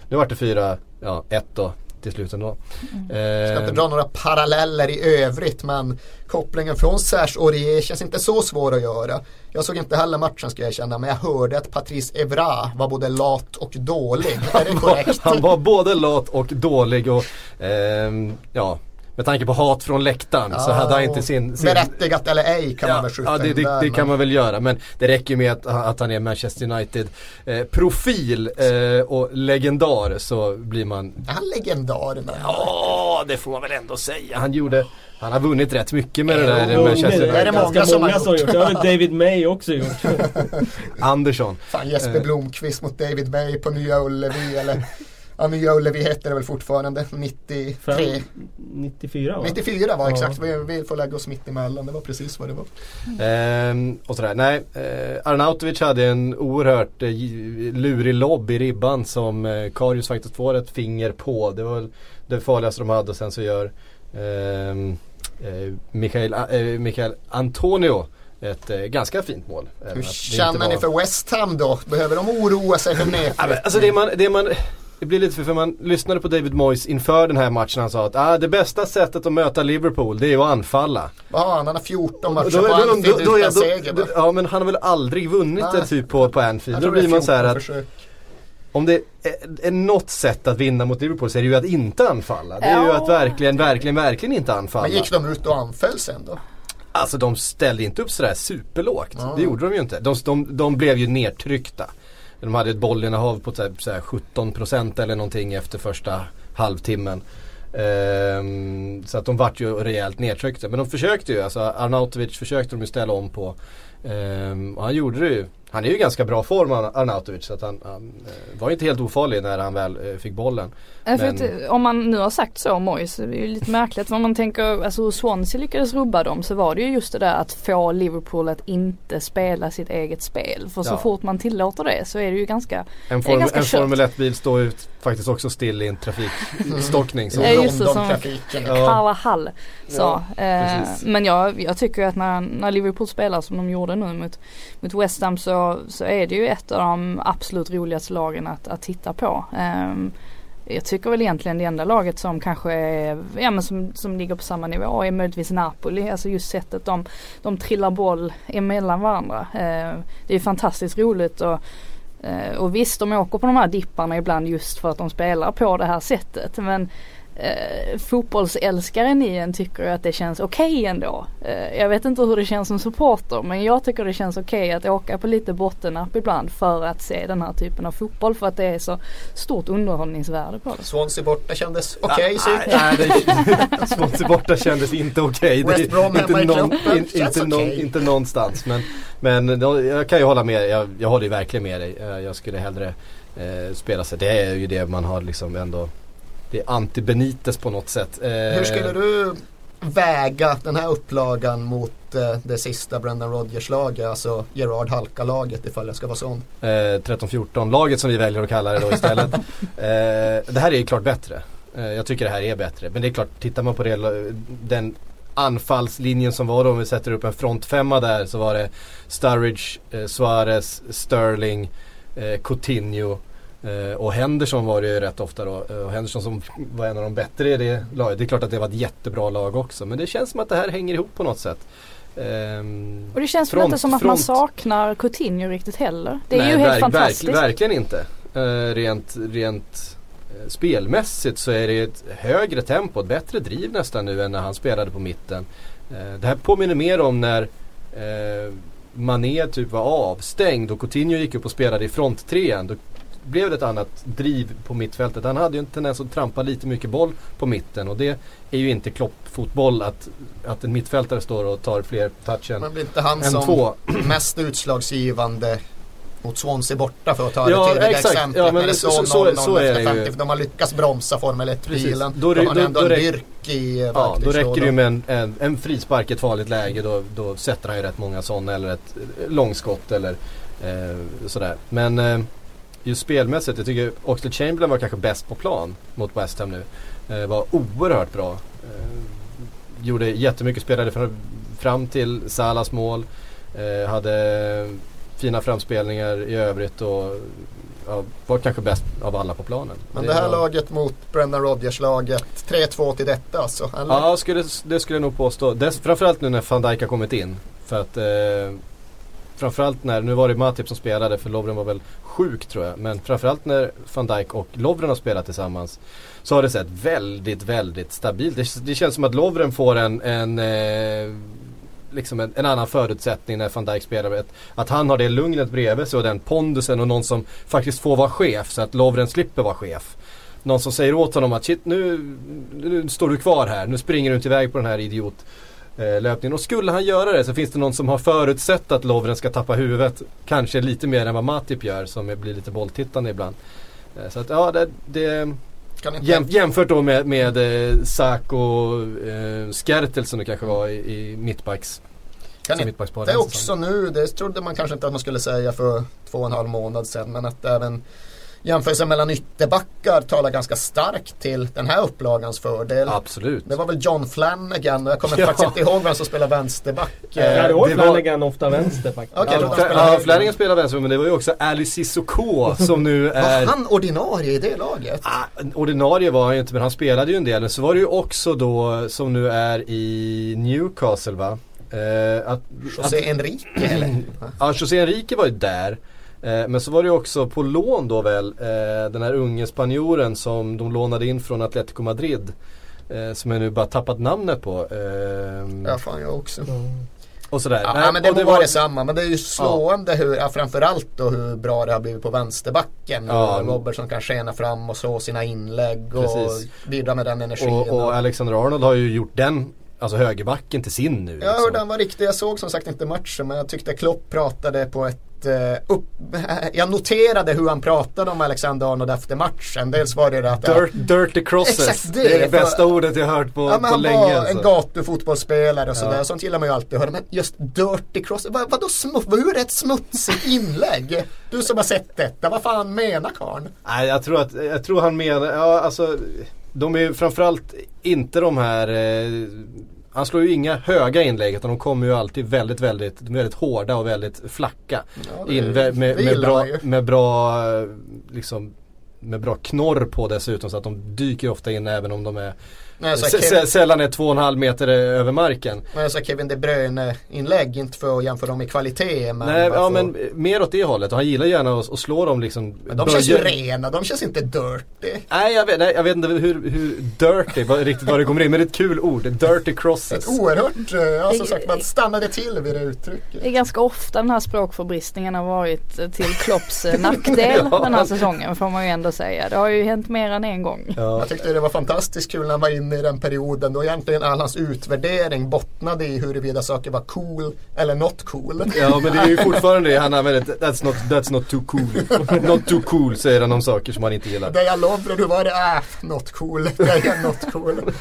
Nu vart det 4-1 ja, då till slut ändå. Mm. Jag ska inte dra några paralleller i övrigt men kopplingen från Serge Aurier känns inte så svår att göra. Jag såg inte heller matchen ska jag erkänna men jag hörde att Patrice Evra var både lat och dålig. Är det korrekt? Han var både lat och dålig och ehm, ja med tanke på hat från läktaren ja, så hade han inte sin, sin... Berättigat eller ej kan ja, man väl skjuta Ja det, det, där, det kan man väl göra men det räcker med att, att han är Manchester United eh, profil eh, och legendar så blir man... Är han legendar? Ja det får man väl ändå säga. Han gjorde han har vunnit rätt mycket med det där jo, Manchester United. Det är det många som har gjort. Det har David May också gjort. Andersson. Fan Jesper Blomqvist mot David May på Nya Ullevi eller Ja, Nya Ullevi heter det väl fortfarande. 93. 94 va? 94 var ja. exakt. Vi, vi får lägga oss mitt emellan. Det var precis vad det var. Ehm, och sådär. Nej, eh, Arnautovic hade en oerhört eh, lurig lobb i ribban som eh, Karius faktiskt får ett finger på. Det var det farligaste de hade och sen så gör ehm, eh, Mikael, eh, Mikael Antonio ett eh, ganska fint mål. Hur känner var... ni för West Ham då? Behöver de oroa sig för nedflyttning? alltså det man, det man det blir lite för, för man lyssnade på David Moyes inför den här matchen. Han sa att ah, det bästa sättet att möta Liverpool det är att anfalla. Ja, han har 14 matcher på Anfield utan seger Ja, men han har väl aldrig vunnit det typ på, på Anfield. Då blir man så här att försök. om det är, är något sätt att vinna mot Liverpool så är det ju att inte anfalla. Det är ja. ju att verkligen, verkligen, verkligen inte anfalla. Men gick de ut och anföll sen då? Alltså de ställde inte upp sådär superlågt. Ja. Det gjorde de ju inte. De, de, de blev ju nedtryckta. De hade ett bollinnehav på typ så här, 17% eller någonting efter första halvtimmen. Um, så att de vart ju rejält nedtryckta. Men de försökte ju, alltså Arnautovic försökte de ju ställa om på. Um, och han gjorde det ju han är ju ganska bra form Arnautovic så att han, han eh, var inte helt ofarlig när han väl eh, fick bollen. Äh, men... att, om man nu har sagt så Mois, det är ju lite märkligt. Om man tänker, alltså hur Swansea lyckades rubba dem så var det ju just det där att få Liverpool att inte spela sitt eget spel. För så ja. fort man tillåter det så är det ju ganska En, form, ganska en Formel 1-bil står ju faktiskt också still i en trafikstockning. Som ja just det, som sa. Ja, eh, men jag, jag tycker att när, när Liverpool spelar som de gjorde nu mot, mot West Ham så så, är det ju ett av de absolut roligaste lagen att, att titta på. Um, jag tycker väl egentligen det enda laget som kanske är, ja men som, som ligger på samma nivå är möjligtvis Napoli. Alltså just sättet de, de trillar boll emellan varandra. Uh, det är fantastiskt roligt och uh, och visst de åker på de här dipparna ibland just för att de spelar på det här sättet. Men eh, fotbollsälskaren i en tycker att det känns okej okay ändå. Eh, jag vet inte hur det känns som supporter men jag tycker det känns okej okay att åka på lite bottennapp ibland för att se den här typen av fotboll för att det är så stort underhållningsvärde på det. Swansea borta kändes okej okay, ah, nej, Swansea borta kändes inte okej. Okay. West Brom hemma i någon, in, inte, okay. någon, inte någonstans men, men jag kan ju hålla med, jag, jag håller ju verkligen med dig. Jag skulle hellre eh, spela sig. Det är ju det man har liksom ändå det är anti-Benites på något sätt. Eh, Hur skulle du väga den här upplagan mot eh, det sista Brendan Rodgers-laget, alltså Gerard Halka-laget ifall jag ska vara sån? Eh, 13-14-laget som vi väljer att kalla det då istället. eh, det här är ju klart bättre. Eh, jag tycker det här är bättre. Men det är klart, tittar man på det, den anfallslinjen som var då, om vi sätter upp en frontfemma där så var det Sturridge, eh, Suarez, Sterling, Coutinho och Henderson var det ju rätt ofta då. Eh, och Henderson som var en av de bättre i det laget. Det är klart att det var ett jättebra lag också. Men det känns som att det här hänger ihop på något sätt. Um, och det känns front, inte som att front. man saknar Coutinho riktigt heller. Det är Nej, ju helt verk, fantastiskt. Verk, verkligen inte. Uh, rent, rent uh, spelmässigt så är det ett högre tempo, ett bättre driv nästan nu än när han spelade på mitten. Uh, det här påminner mer om när Mané typ var avstängd och Coutinho gick upp och spelade i fronttrean. Då blev det ett annat driv på mittfältet. Han hade ju en tendens att trampa lite mycket boll på mitten och det är ju inte kloppfotboll att, att en mittfältare står och tar fler touch än, Men blir inte han som två. mest utslagsgivande mot Swansea borta för att ta ja, det tydliga exakt. exemplet. Ja, men det så, så, så, så är det ju. De har lyckats bromsa Formel 1-bilen. Då, de har ändå då, en dyrk i eh, Ja, då räcker det ju med en, en, en frispark i ett farligt läge. Då, då sätter han ju rätt många sådana eller ett långskott eller eh, sådär. Men eh, just spelmässigt, jag tycker Oxlade Chamberlain var kanske bäst på plan mot West Ham nu. Eh, var oerhört bra. Eh, gjorde jättemycket, spelade fram, fram till Salas mål. Eh, hade fina framspelningar i övrigt och ja, var kanske bäst av alla på planen. Men det här var... laget mot Brendan Rodgers-laget, 3-2 till detta alltså? Eller? Ja, skulle, det skulle jag nog påstå. Dess, framförallt nu när van Dijk har kommit in. För att eh, framförallt när, nu var det Matip som spelade för Lovren var väl sjuk tror jag. Men framförallt när van Dijk och Lovren har spelat tillsammans så har det sett väldigt, väldigt stabilt. Det, det känns som att Lovren får en, en eh, liksom en, en, annan förutsättning när van Dijk spelar. Att, att han har det lugnet bredvid sig och den pondusen och någon som faktiskt får vara chef så att Lovren slipper vara chef. Någon som säger åt honom att shit nu, nu står du kvar här, nu springer du inte iväg på den här idiot löpningen. Och skulle han göra det så finns det någon som har förutsett att Lovren ska tappa huvudet. Kanske lite mer än vad Matip gör som blir lite bolltittande ibland. Eh, så att ja, det, det Jäm, jämfört då med, med eh, Sak och eh, Skertel som det kanske var i, i mittbacks. Kan inte det också nu, det trodde man kanske inte att man skulle säga för två och en halv månad sedan. Men att även jämförelsen mellan ytterbackar talar ganska starkt till den här upplagans fördel. Absolut. Det var väl John Flanagan, jag kommer ja. faktiskt inte ihåg vem som spelar vänsterback. Ja, det var Flanagan ofta vänsterback. Okay, ja, ja, Flanagan spelar vänster men det var ju också Ali Cissoko som nu är... Var han ordinarie i det laget? Ah, ordinarie var han ju inte men han spelade ju en del. Så var det ju också då som nu är i Newcastle va? Eh, att, José att, Enrique eller? ja, José Enrique var ju där. Eh, men så var det också på lån då väl eh, den här unge spanjoren som de lånade in från Atletico Madrid. Eh, som jag nu bara tappat namnet på. Ja fan jag också. Och sådär. Ja, Nej, men det, det var detsamma. Men det är ju slående ja. hur, ja, framförallt då hur bra det har blivit på vänsterbacken. Ja. Robertson kan skena fram och slå sina inlägg Precis. och bidra med den energin. Och, och Alexander Arnold har ju gjort den Alltså högerbacken till sin nu. Liksom. Jag hörde han var riktig. Jag såg som sagt inte matchen men jag tyckte Klopp pratade på ett Eh, upp, jag noterade hur han pratade om Alexander Arnold efter matchen. Dels var det att... Dirt, dirty crosses. Det, det, är det bästa för, ordet jag hört på, ja, på han länge. Han var alltså. en gatufotbollsspelare och sådär. Ja. Sånt gillar man ju alltid att höra. Men just dirty crosses. Vad, vadå smuts? Hur är ett smutsigt inlägg? Du som har sett detta. Vad fan menar karln? Nej jag tror att, jag tror han menar, ja alltså de är framförallt inte de här eh, han slår ju inga höga inlägg utan de kommer ju alltid väldigt, väldigt, väldigt hårda och väldigt flacka. Ja, in med, med, med, bra, med bra liksom med bra knorr på dessutom så att de dyker ofta in även om de är Nej, Kevin... Sällan är två och en halv meter över marken. Men så Kevin De Bruyne inlägg, inte för att jämföra dem i kvalitet. Men Nej, ja, för... men mer åt det hållet och han gillar gärna att, att slå dem liksom. Men de känns ju rena, de känns inte dirty. Nej, jag vet, nej, jag vet inte hur, hur dirty, vad, riktigt vad det kommer in. Men det är ett kul ord, dirty crosses. Ett oerhört, eh, ja som sagt man stannade till vid det uttrycket. Det är ganska ofta den här språkförbristningen har varit till Klopps eh, nackdel ja. den här säsongen får man ju ändå säga. Det har ju hänt mer än en gång. Ja. Jag tyckte det var fantastiskt kul när han var inne i den perioden då egentligen all hans utvärdering bottnade i huruvida saker var cool eller not cool. Ja men det är ju fortfarande det han använder. That's not, that's not too cool. not too cool säger han om saker som han inte gillar. Det jag lovade, hur var det? Äh, not cool. Det är not cool.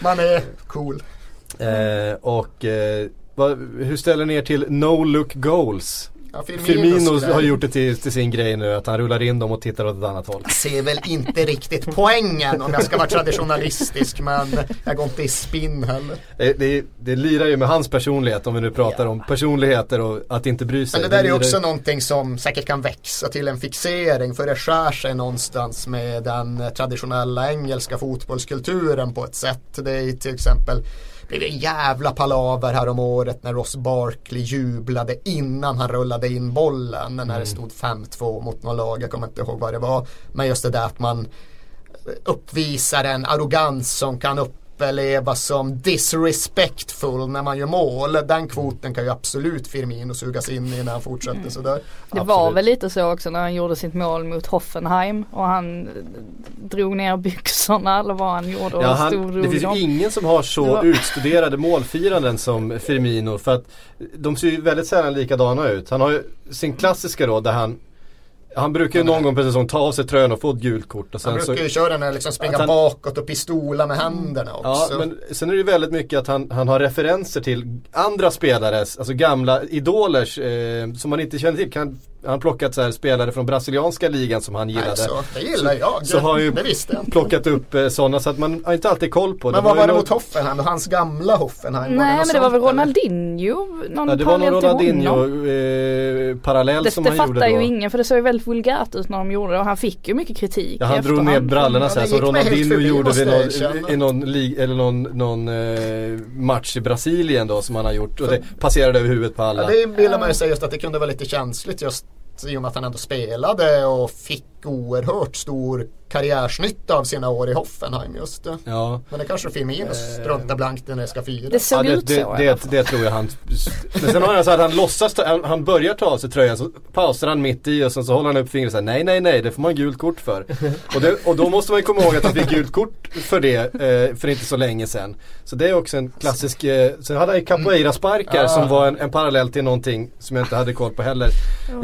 Man är cool. Eh, och eh, vad, hur ställer ni er till no look goals? Ja, Firmino, har gjort det till, till, sin grej nu att han rullar in dem och tittar åt ett annat håll. Jag ser väl inte riktigt poängen om jag ska vara traditionalistisk men jag går inte i spinn heller. Det, det, det lirar ju med hans personlighet om vi nu pratar ja. om personligheter och att inte bry sig. Men det där är också någonting som säkert kan växa till en fixering för det skär sig någonstans med den traditionella engelska fotbollskulturen på ett sätt. Det är till exempel blev en jävla palaver här om året när Ross Barkley jublade innan han rullade in bollen. När det mm. stod 5-2 mot något lag, jag kommer inte ihåg vad det var. Men just det där att man uppvisar en arrogans som kan upp upplevas som disrespectful när man gör mål. Den kvoten kan ju absolut Firmino sugas in i när han fortsätter mm. sådär. Det absolut. var väl lite så också när han gjorde sitt mål mot Hoffenheim och han drog ner byxorna eller vad han gjorde. Ja, han, det finns ju ingen som har så var... utstuderade målfiranden som Firmino för att de ser ju väldigt sällan likadana ut. Han har ju sin klassiska då där han Han brukar ju någon gång per säsong ta av sig tröjan och få ett gult kort. Och sen Han så, brukar ju köra den här liksom springa han- bakåt och pistola med händerna Ja, också. men sen är det ju väldigt mycket att han, han har referenser till andra spelares, alltså gamla idolers eh, som man inte känner till. Kan, han har plockat så här spelare från brasilianska ligan som han gillade. Nej, så, det gillar jag. Så har han ju det visste jag inte. plockat upp eh, sådana så att man har inte alltid koll på Men vad var det ju mot Hoffenheim? Hans gamla Hoffenheim? Nej men det var väl? Ronaldinho? Någon Ja, det var någon parallell till honom. Ronaldinho eh, Det, som det han gjorde fattar då. ju ingen för det såg ju väldigt vulgärt ut när de gjorde det och han fick ju mycket kritik Ja, han drog ner brallorna så här det som Ronaldinho gjorde vid någon, i någon, lig, eller någon, någon eh, match i Brasilien då som han har gjort och det passerade över huvudet på alla. Ja, det ville man ju säga just att det kunde vara lite känsligt just i och med att han ändå spelade och fick oerhört stor karriärsnytta av sina år i Hoffenheim just det. Ja. Men det kanske Firmino struntar blankt när det ska firas. Det såg Ja, det, ut så det, alla det, fall. det tror jag han Men sen har han så att han låtsas, han, han börjar ta av sig tröjan så pausar han mitt i och sen så håller han upp fingret och säger nej nej nej det får man gult kort för. och, det, och då måste man ju komma ihåg att han fick gult kort för det eh, för inte så länge sedan. Så det är också en klassisk, eh, sen hade han ju capoeira-sparkar Ja. som var en, en parallell till någonting som jag inte hade koll på heller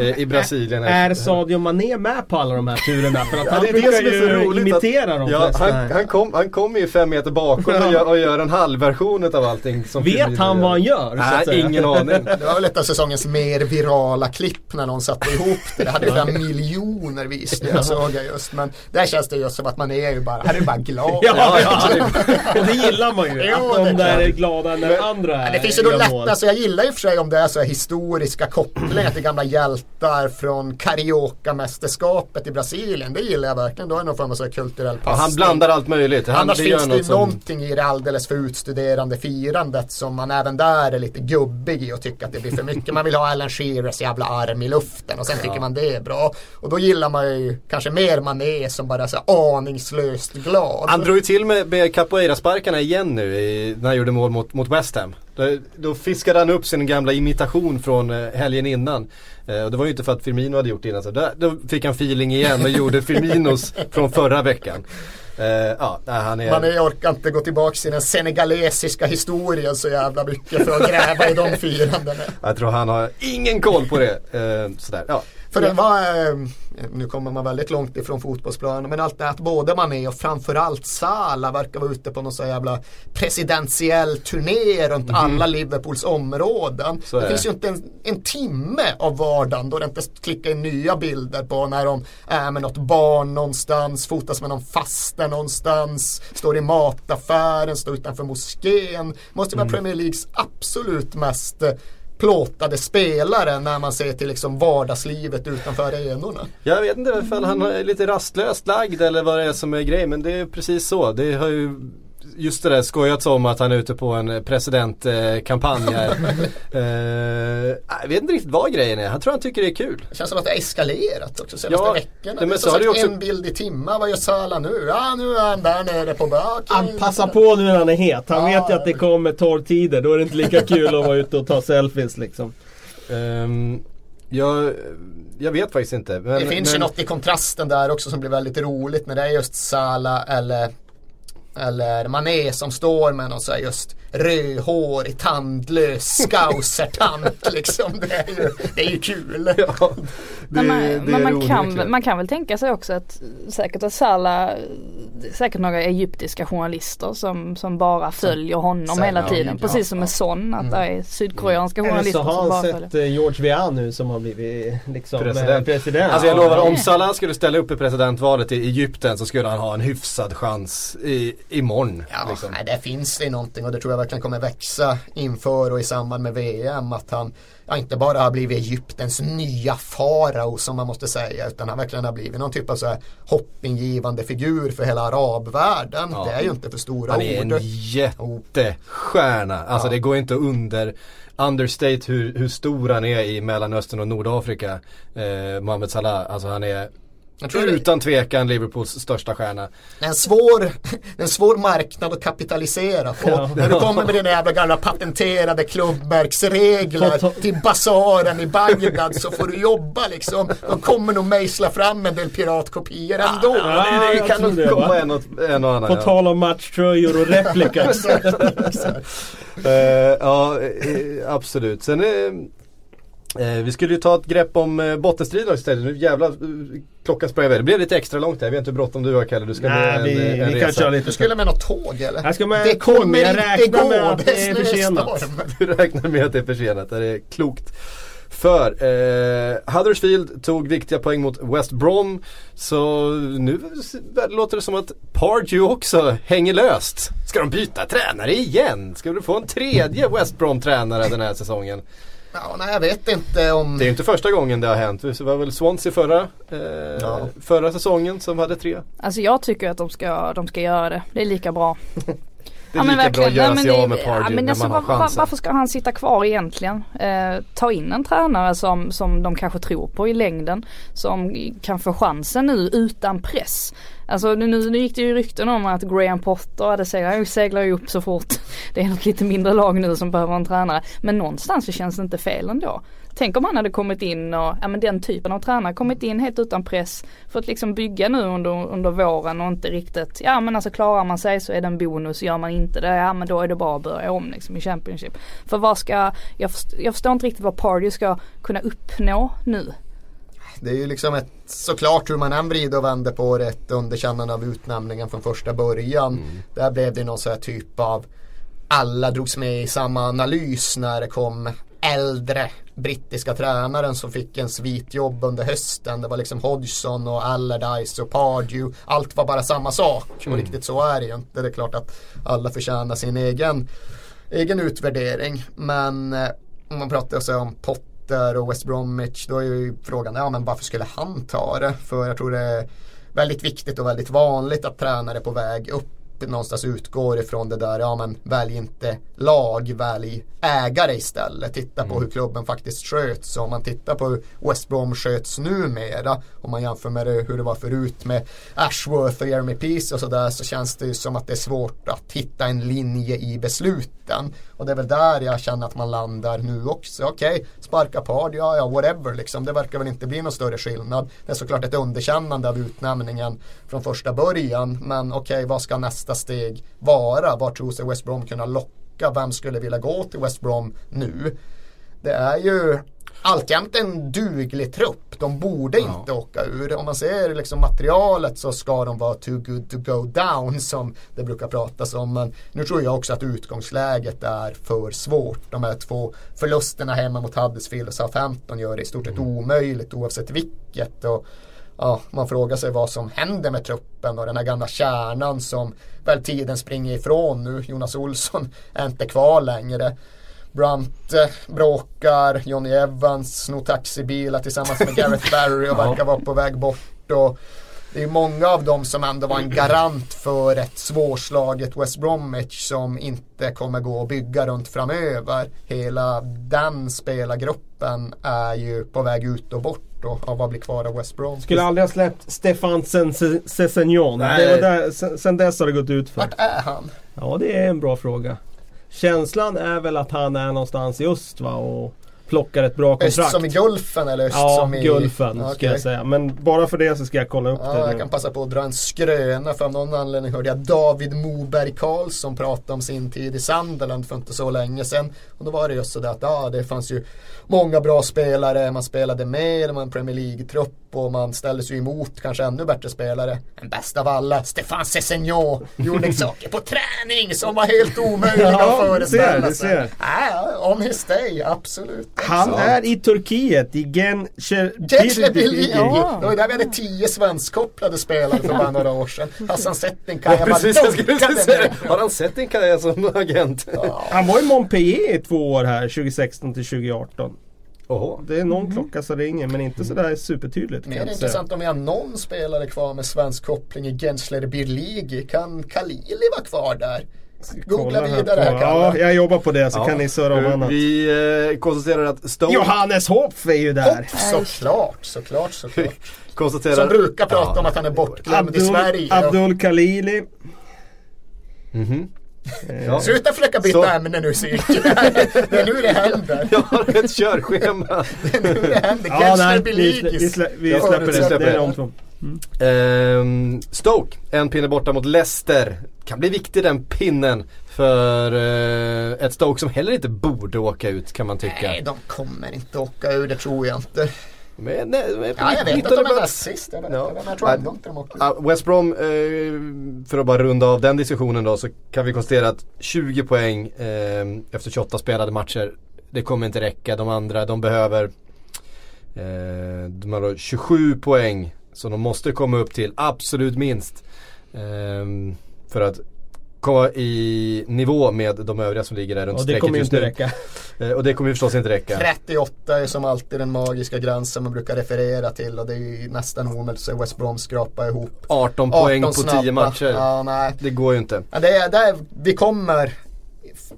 eh, i Brasilien. Är Sadio Mané med på alla de här turerna? För att Ja, han det är det brukar ju roligt imitera att, de ja, flesta. han, han, kom, han kommer ju fem meter bakom och gör, och gör en halvversion av allting som Vet han gör. vad han gör? så att Nej, ingen aning. Det var väl ett av säsongens mer virala klipp när någon satte ihop det. Det hade ju flera miljoner visningar såg jag just. Men där känns det just som att man är ju bara, han är bara glad. Ja, ja, och det gillar man ju. Jo, att det de är där är glada när andra Men är det finns ju då lätt, alltså jag gillar ju för sig om det är så här historiska kopplingar till gamla hjältar från Carioca-mästerskapet i Brasilien. Det gillar jag verkligen. Då är det någon form av så kulturell Ja, passning. han blandar allt möjligt. Han, Annars det finns det något som- någonting i det alldeles för utstuderande firandet som man även där är lite gubbig i och tycker att det blir för mycket. Man vill ha Alan Shearers jävla arm i luften och sen tycker man det är bra. Och då gillar man ju kanske mer Mané som bara är så aningslöst glad. Han drog ju till med, med capoeira-sparkarna igen nu i, när han gjorde mål mot, mot West Ham. Då, fiskade han upp sin gamla imitation från eh, helgen innan. Eh, och det var ju inte för att Firmino hade gjort det innan. Så där, då fick han feeling igen och gjorde Firminos från förra veckan. Eh, ja, är... Mané orkar inte gå tillbaka i den senegalesiska historien så jävla mycket för att gräva i de firandena. Jag tror han har ingen koll på det. Eh, sådär, ja. För det var, eh, nu kommer man väldigt långt ifrån fotbollsplanen, men allt det här att både Mané och framförallt Salah verkar vara ute på någon så jävla presidentiell turné runt alla Liverpools områden. Så det finns ju inte en, en timme av vardagen då det inte klickar in nya bilder på när de är med något barn någonstans, fotas med någon faste någonstans, står i mataffären, står utanför moskén. Måste Mm. vara Premier Leagues absolut mest eh, plåtade spelare när man ser till liksom vardagslivet utanför arenorna. Jag vet inte ifall han är lite rastlöst lagd eller vad det är som är grejen men det är precis så. Det har ju just det där skojats om att han är ute på en presidentkampanj här. eh, jag vet inte riktigt vad grejen är. Han tror han tycker det är kul. Det känns som att det har eskalerat också senaste Ja, veckorna. Det är men som så har sagt det ju också- en bild i timma. Vad gör Salah nu? Ja, nu är han där nere på baken. Han passar på nu när han är het. Han Ja. vet ju att det kommer torrtider. Då är det inte lika kul att vara ute och ta selfies liksom. Ehm, jag, jag vet faktiskt inte. Men, Det finns ju men- något i kontrasten där också som blir väldigt roligt när det är just Salah eller eller Mané som står med någon så här just rödhårig, tandlös scousertant liksom. Det är ju, det är ju kul. Ja, det, Men, man, det är men man, kan, man kan väl tänka sig också att säkert att Salah, säkert några egyptiska journalister som, som bara följer honom Säkert, hela tiden. ja, Precis som med Son, att det är sydkoreanska journalister så som har bara han följer. sett eh, George Weah nu som har blivit liksom President. president. president. Alltså jag lovar, om Salah skulle ställa upp i presidentvalet i Egypten så skulle han ha en hyfsad chans i, imorgon. Ja, liksom. nej, där finns det någonting och det tror jag verkligen kommer växa inför och i samband med VM att han ja, inte bara har blivit Egyptens nya farao som man måste säga utan han verkligen har blivit någon typ av så här hoppingivande figur för hela arabvärlden. Ja. Det är ju inte för stora Han är ord. en jättestjärna. Alltså Ja. det går inte under understate hur, hur stor han är i Mellanöstern och Nordafrika. Eh, Mohamed Salah. Alltså han är Jag tror det- utan tvekan Liverpools största stjärna. Är en svår, en svår marknad att kapitalisera på. Ja. När du kommer med dina jävla gamla patenterade klubbmärksregler till basaren i Bagdad så får du jobba liksom. De kommer nog mejsla fram en del piratkopior ändå. Ja, det- det kan nog komma en och, en och annan. På ja. tal om matchtröjor och replikas. Exakt. Eh, ja, eh, absolut. Sen eh, Eh, vi skulle ju ta ett grepp om eh, bottenstriden istället. Nu jävlar, eh, klockan sprang iväg. Det blev lite extra långt här. Jag vet inte hur bråttom du har Kalle. Du ska Nej, med en, vi, en vi resa. kan köra lite Du skulle med något tåg eller? Jag ska med det tåg, men kommer jag inte räknar gå, med att det är försenat. Du räknar med att det är försenat. Det är klokt. För eh, Huddersfield tog viktiga poäng mot West Brom. Så nu låter det som att Pardew också hänger löst. Ska de byta tränare igen? Ska du få en tredje West Brom-tränare den här säsongen? Ja, nej, jag vet inte om... Det är ju inte första gången det har hänt. Det var väl Swansea förra, eh, Ja. förra säsongen som hade tre. Alltså jag tycker att de ska, de ska göra det. Det är lika bra. Det är lika bra att göra sig av med Pardew men när alltså, man har var, var, chansen. varför ska han sitta kvar egentligen? Eh, ta in en tränare som, som de kanske tror på i längden. Som kan få chansen nu utan press. Alltså nu, nu gick det ju rykten om att Graham Potter hade seglat, han seglar ju upp så fort det är något lite mindre lag nu som behöver en tränare. Men någonstans så känns det inte fel ändå. Tänk om han hade kommit in och, ja men den typen av tränare kommit in helt utan press för att liksom bygga nu under, under våren och inte riktigt, ja men alltså klarar man sig så är det en bonus, gör man inte det, ja men då är det bara att börja om liksom i Championship. För vad ska, jag, jag förstår inte riktigt vad Party ska kunna uppnå nu. Det är ju liksom ett, såklart hur man än vrider och vänder på det, ett underkännande av utnämningen från första början. Där blev det någon sån här typ av alla drogs med i samma analys när det kom äldre brittiska tränaren som fick en svitjobb under hösten. Det var liksom Hodgson och Allardyce och Pardew. Allt var bara samma sak och riktigt så är det ju inte. Det är klart att alla förtjänar sin egen, egen utvärdering. Men eh, om man pratar så om Potter och West Bromwich då är ju frågan, ja men varför skulle han ta det? För jag tror det är väldigt viktigt och väldigt vanligt att tränare på väg upp någonstans utgår ifrån det där, ja men välj inte lag, välj ägare istället. Titta på hur klubben faktiskt sköts. Om man tittar på hur West Brom sköts numera, om man jämför med det, hur det var förut med Ashworth och Jeremy Peace och sådär så känns det ju som att det är svårt att hitta en linje i besluten. Och det är väl där jag känner att man landar nu också. Okej, sparka Pard, ja ja whatever liksom. Det verkar väl inte bli någon större skillnad. Det är såklart ett underkännande av utnämningen från första början. Men okej, vad ska nästa steg vara? Var tror sig West Brom kunna locka? Vem skulle vilja gå till West Brom nu? Det är ju alltjämt en duglig trupp. De borde inte åka ur. Om man ser liksom materialet så ska de vara too good to go down som det brukar pratas om. Men nu tror jag också att utgångsläget är för svårt. De här två förlusterna hemma mot Huddersfield och Southampton gör det i stort sett omöjligt oavsett vilket. Och, ja, man frågar sig vad som händer med truppen och den här gamla kärnan som väl tiden springer ifrån nu. Jonas Olsson är inte kvar längre. Brunt eh, bråkar, Johnny Evans snor taxibilar tillsammans med Gareth Barry och verkar vara på väg bort. Och det är många av dem som ändå var en garant för ett svårslaget West Bromwich som inte kommer gå att bygga runt framöver. Hela den spelargruppen är ju på väg ut och bort och ja, vad blir kvar av West Brom? Skulle aldrig ha släppt Stefan sen, sen dess har det gått ut för. Vart är han? Ja det är en bra fråga. Känslan är väl att han är någonstans i öst va och plockar ett bra Öst kontrakt. som i Gulfen eller öst Ja, som i... Gulfen Ja, ska okej. jag säga. Men bara för det så ska jag kolla upp Ja, det jag nu. kan passa på att dra en skröna för av någon anledning hörde jag David Moberg Karlsson prata om sin tid i Sunderland för inte så länge sedan. Och då var det just sådär att ja, det fanns ju många bra spelare, man spelade med, det var en Premier League-trupp och man ställde sig emot kanske ännu bättre spelare. Men bäst av alla, Stefan Sessignon gjorde saker på träning som var helt omöjliga Ja, att ser, föreställa sig. ser. Ja, on his day, absolut. Han är i Turkiet, i Gençlerbirliği. Ja. Det var där vi hade tio svenskkopplade spelare för bara några år sedan. Hassan Settinkaya bara Precis, skulle dunkade ner. Har han sett din karriär som agent? Han var i Montpellier i två år här, 2016 till 2018. Oho. Det är någon klocka som ringer men inte sådär supertydligt kan Mer intressant om vi har någon spelare kvar med svensk koppling i Gençlerbirliği. Kan Khalili vara kvar där? Googla vidare här på- Ja, jag jobbar på det så Ja. kan ni surra om annat. Vi eh, konstaterar att Stoke Johannes Hopf är ju där. Såklart, såklart, såklart. konstaterar... Som brukar prata Ja, om att han är bortglömd i Abdul, Sverige. Abdul Khalili. Ja. Sluta försöka byta Så- ämne nu Syrke. Det är nu det händer. Jag har ett körschema. Det är nu det händer. Ja, nej, vi, Gençlerbirliği. slä, vi, slä, vi släpper vi det. släpper Det är det. Två. Ehm, Stoke, en pinne borta mot Leicester. Kan bli viktig den pinnen för eh, ett Stoke som heller inte borde åka ut kan man tycka. Nej, de kommer inte åka ur, det tror jag inte. Men, nej, men, Ja, jag vet att de är näst sist. Jag vet, Ja. jag tror ändå inte de åker. Ja, West Brom, eh, för att bara runda av den diskussionen då så kan vi konstatera att 20 poäng eh, efter 28 spelade matcher Det kommer inte räcka. De andra de behöver eh, De har då 27 poäng som de måste komma upp till absolut minst eh, För att komma i nivå med de övriga som ligger där runt Och det strecket kommer ju inte räcka. Eh, och det kommer ju förstås inte räcka. 38 är som alltid den magiska gränsen man brukar referera till och det är ju nästan omöjligt att West Brom skrapa ihop 18 poäng på 10 snabba. matcher. Ja, nej. Det går ju inte. Ja, det är, det är, vi kommer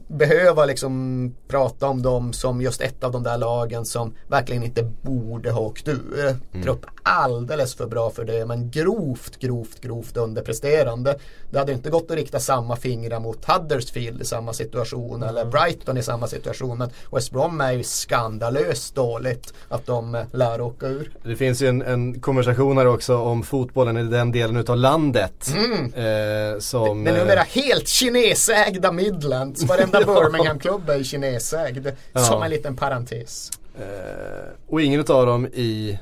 behöva liksom prata om dem som just ett av de där lagen som verkligen inte borde ha åkt ur. Trupp alldeles för bra för det men grovt, grovt, grovt underpresterande. Det hade inte gått att rikta samma fingrar mot Huddersfield i samma situation eller Brighton i samma situation. Men West Brom är ju skandalöst dåligt att de eh, lär åka ur. Det finns ju en, en konversation här också om fotbollen i den delen utav landet. Eh, som, Den eh, numera helt kinesägda Midlands. Varenda Birmingham-klubb är kinesägd. Ja. Som en liten parentes. eh, och ingen utav dem i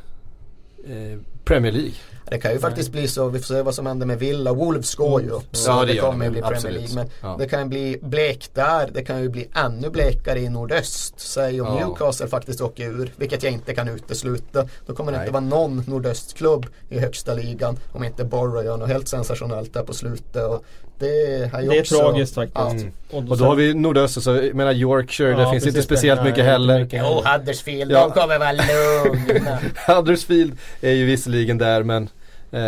eh, Premier League. Det kan ju faktiskt bli så, vi får se vad som händer med Villa. Wolves går ju upp. Så Ja, det det, kommer ju bli Premier absolut. League. Men Ja. det kan ju bli blekt där. Det kan ju bli ännu blekare i nordöst. Säg om Ja. Newcastle faktiskt åker ur. Vilket jag inte kan utesluta. Då kommer det Nej. inte vara någon nordöstklubb i högsta ligan. Om inte Borough gör något helt sensationellt där på slutet. Och det Det är tragiskt faktiskt. Ja. Och då har vi nordöst, så jag menar Yorkshire, Ja, det finns inte speciellt mycket heller. mycket. Jo, Huddersfield, Ja. de kommer vara lugna. Huddersfield är ju visserligen där men eh,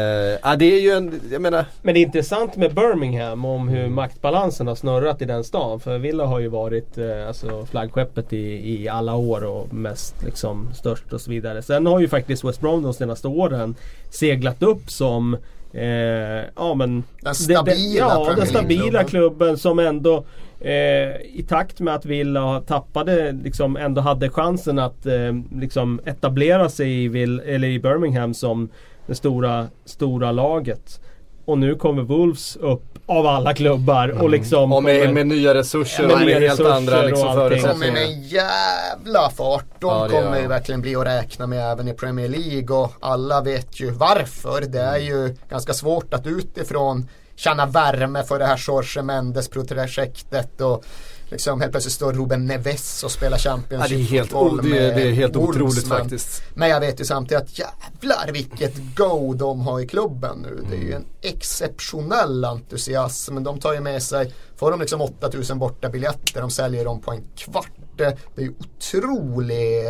ja, det är ju en, jag menar Men det är intressant med Birmingham om hur maktbalansen har snurrat i den stan. För Villa har ju varit eh, alltså flaggskeppet i, i alla år och mest liksom störst och så vidare. Sen har ju faktiskt West Brom de senaste åren seglat upp som eh, ja men Den stabila ja, Premier den stabila klubben som ändå eh, i takt med att Villa tappade liksom ändå hade chansen att eh, liksom etablera sig i, Vill, eller i Birmingham som det stora, stora laget. Och nu kommer Wolves upp av alla klubbar och liksom Mm. och med, kommer- med nya resurser Med och med helt andra och liksom, allting. kommer förutsättningar. med en jävla fart. De Ja, kommer ju de. verkligen bli att räkna med även i Premier League och alla vet ju varför. Det är ju ganska svårt att utifrån känna värme för det här Jorge Mendes-projektet och liksom helt plötsligt står Ruben Neves och spelar Ja, Championship det är helt, o- det, är- det är helt Wolves, otroligt men- faktiskt. Men jag vet ju samtidigt att jävlar vilket go de har i klubben nu. Det är ju en exceptionell entusiasm. De tar ju med sig, får de liksom 8000 borta biljetter, de säljer dem på en kvart. Det är ju otrolig,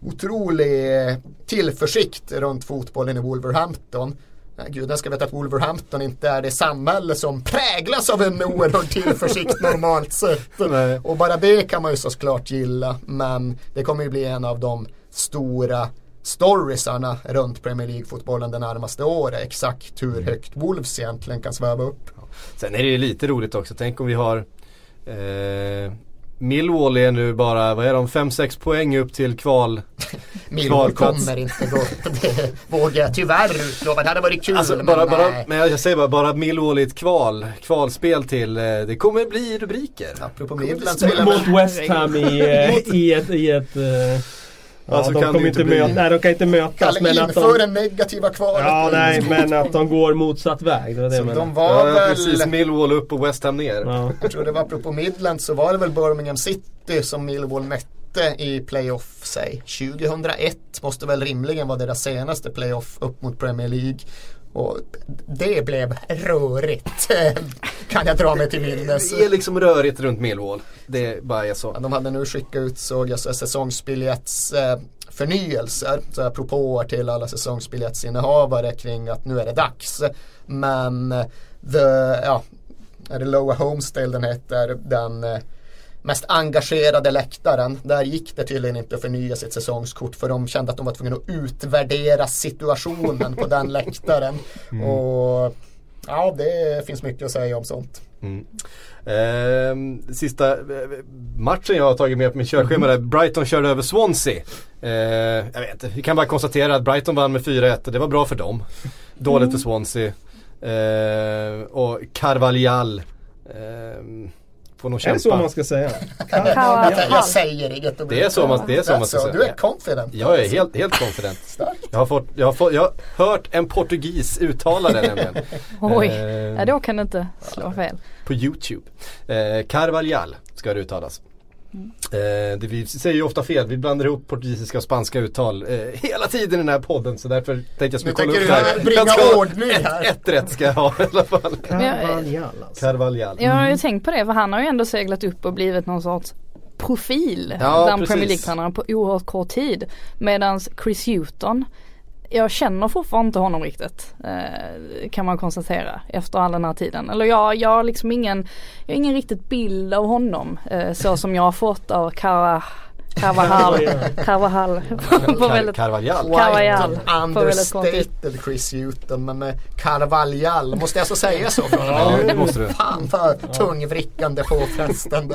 otrolig tillförsikt runt fotbollen i Wolverhampton. Nej, Gud, jag ska veta att Wolverhampton inte är det samhälle som präglas av en oerhörd tillförsikt normalt sett. Nej. Och bara det kan man ju såklart gilla. Men det kommer ju bli en av de stora storiesarna runt Premier League-fotbollen det närmaste året. Exakt hur högt Wolves egentligen kan sväva upp. Sen är det ju lite roligt också, tänk om vi har eh, Millwall är nu bara, vad är de, 5-6 poäng upp till kval. Millwall kommer inte gå upp. Det vågar jag tyvärr utlova. Det hade varit kul. Alltså men bara, bara, nej. men jag säger bara, bara Millwall i ett kval, kvalspel till, eh, det kommer bli rubriker. Apropå Midland Mot West Ham i, eh, i ett, i ett eh, Ja, Alltså, de kommer inte bli- möta, nej de kan inte mötas Kalle men att inför de, en negativa kvalet. Ja nej men att de går motsatt väg. Det var det Så de var Ja, väl precis, Millwall upp och West Ham ner. Ja. Jag tror det var apropå Midland så var det väl Birmingham City som Millwall mötte i playoff säg 2001 måste väl rimligen vara deras senaste playoff upp mot Premier League. Och det blev rörigt kan jag dra mig till minnes. Det är liksom rörigt runt Millwall. Det bara är så. Ja, de hade nu skickat ut såg jag så säsongsbiljetts eh, förnyelser, så här propåer till alla säsongsbiljettsinnehavare kring att nu är det dags. Men eh, the, ja, är det Lower Homestale den heter, den eh, mest engagerade läktaren. Där gick det tydligen inte att förnya sitt säsongskort för de kände att de var tvungna att utvärdera situationen på den läktaren. Och ja, det finns mycket att säga om sånt. Ehm, sista eh, matchen jag har tagit med på mitt körschema där, Brighton körde över Swansea. Eh, jag vet inte, vi kan bara konstatera att Brighton vann med 4-1 och det var bra för dem. Dåligt för Swansea. Eh, och Carvalhal ehm, får nog Är kämpa. det så man ska säga? Jag, jag säger inget. Det är så man, det är så man ska Alltså, säga. du är confident. Jag är helt, helt confident. Jag har, fått, jag, har fått, jag har hört en portugis uttala det nämligen. Oj, Eh, ja, då kan det inte slå fel. på YouTube. Eh, Carvalhal ska det uttalas. Eh, det, vi säger ju ofta fel, vi blandar ihop portugisiska och spanska uttal eh, hela tiden i den här podden så därför tänkte jag skulle kolla tänker upp det här bringa ska ordning här. Ett, ett rätt ska jag ha i alla fall. Carvalhal alltså. Carvalhal. Jag har ju tänkt på det för han har ju ändå seglat upp och blivit någon sorts profil Ja, bland precis. Premier League-tränarna på oerhört kort tid. Medans Chris Hughton jag känner fortfarande inte honom riktigt. Eh, kan man konstatera efter all den här tiden. Eller jag, jag har liksom ingen, jag har ingen riktigt bild av honom. Eh, så som jag har fått av Kara Carvajal. Carvajal. på väldigt. Carvajal. Tid. understated Chris Hewton men med Carvalhal. Måste jag så säga så? från Ja, nu? det måste du. Fan vad tungvrickande påfrestande.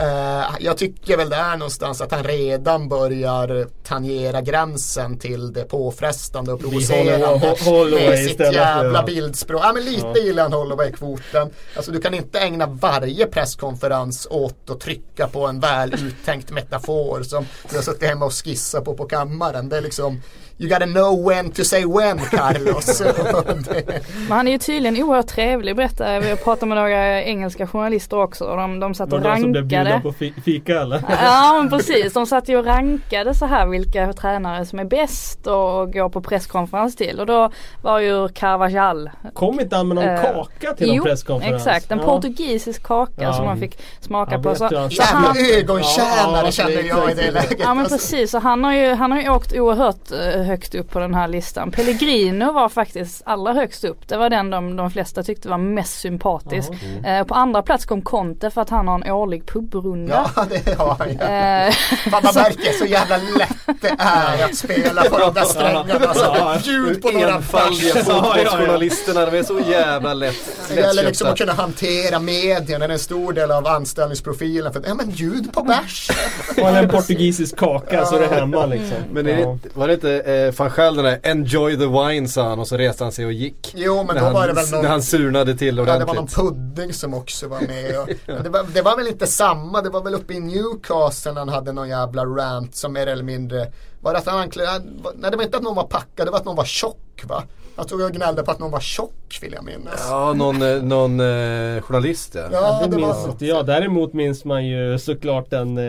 Eh, jag tycker väl det är någonstans att han redan börjar tangera gränsen till det påfrestande och provocerande Holloway med sitt jävla ja. bildspråk. Ja men lite gillar han Holloway-kvoten. Alltså du kan inte ägna varje presskonferens åt att trycka på en väl uttänkt metafor år som jag har suttit hemma och skissat på på kammaren. Det är liksom You gotta know when to say when Carlos. Men han är ju tydligen oerhört trevlig berättar jag. Vi har pratat med några engelska journalister också. Och de, de satt Var och det de som blev rankade. på fi- fika eller? Ja men precis, de satt ju och rankade så här vilka tränare som är bäst och går på presskonferens till. Och då var ju Carvajal Kom inte han med någon Eh, kaka till någon Jo, presskonferens? exakt. En Ja. portugisisk kaka Ja. som man fick smaka Jag på. Så, han så han, Jävla ögontjänare Ja, ja, känner jag i det läget. Ja men Alltså, precis, så han har ju, han har ju åkt oerhört eh, högt upp på den här listan. Pellegrino var faktiskt allra högst upp. Det var den de, de flesta tyckte var mest sympatisk. Eh, på andra plats kom Conte för att han har en årlig pubrunda. Ja det har han ju. Eh, Fan man märker så jävla lätt det är att spela på de där strängarna. Alltså, bjud på några Enfaldiga fotbollsjournalisterna, de är så jävla lätt, Det gäller liksom att kunna hantera medierna, det är en stor del av anställningsprofilen. För, ja men bjud på bärs. Och en portugisisk kaka så är det hemma liksom. Men är det, var det inte eh, van Schaal den där Enjoy the wine sa han och så reste han sig och gick. Jo men då han, var det väl någon när han surnade till Ja, det var någon ordentligt. pudding som också var med. Och, men det, var, det var väl inte samma, det var väl uppe i Newcastle han hade någon jävla rant som mer eller mindre var det att han anklagade, nej det var inte att någon var packad, det var att någon var tjock va? Jag tror jag gnällde på att någon var tjock vill jag minnas. Ja, någon, eh, någon eh, journalist ja. Ja, Det det minns var, inte jag. Däremot minns man ju såklart den, eh,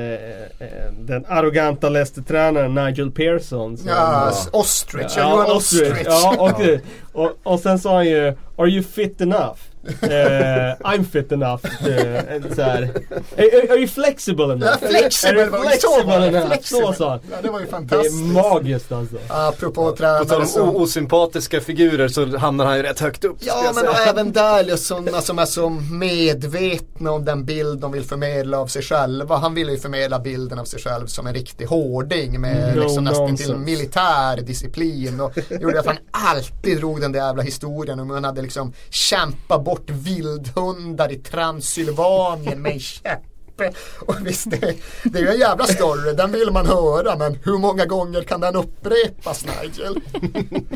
eh, den arroganta Leicester-tränaren Nigel Pearson. som- ja, ostrich, ja, Johan Ostrich. Ja, och, och, och sen sa han ju Are you fit enough? Eh, I'm fit enough. Eh, så här. Are, are you flexible enough? Ja, flexible Are you det, flexible det, enough? flexible. Så sa han. Ja, det var ju Det fantastiskt. är magiskt alltså. Apropå På tal tränare om osympatiska figurer så hamnar han ju rätt högt upp. Ja men och även där är sådana som är så medvetna om den bild de vill förmedla av sig själva. Han ville ju förmedla bilden av sig själv som en riktig hårding med No liksom nästan till militär disciplin. Och det gjorde att han alltid drog den där jävla historien om hur han hade liksom kämpa bort vildhundar i Transylvanien med en käpp. Och visst, det, det är ju en jävla story, den vill man höra men hur många gånger kan den upprepas Nigel?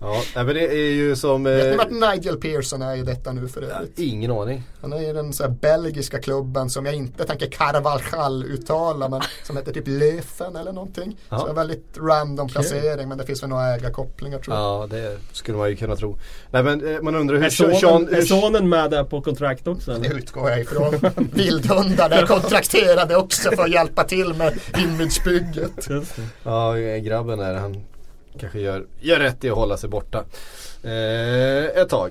Ja, men det är ju som... Vet ni Eh, vart Nigel Pearson är i detta nu för övrigt? ingen aning. Han är i den så här belgiska klubben som jag inte tänker Carvalhal uttala men som heter typ Löfen eller någonting. Ja. Så en väldigt random placering men det finns väl några ägarkopplingar tror jag. Ja, det skulle man ju kunna tro. Nej men eh, man undrar hur Är Sean... sonen, är hur- sonen med där på kontrakt också? Det Eller? utgår jag ifrån. Vildhundar är kontrakterade också för att hjälpa till med imagebygget. Det. Ja, grabben där han kanske gör, gör rätt i att hålla sig borta. Eh, ett tag.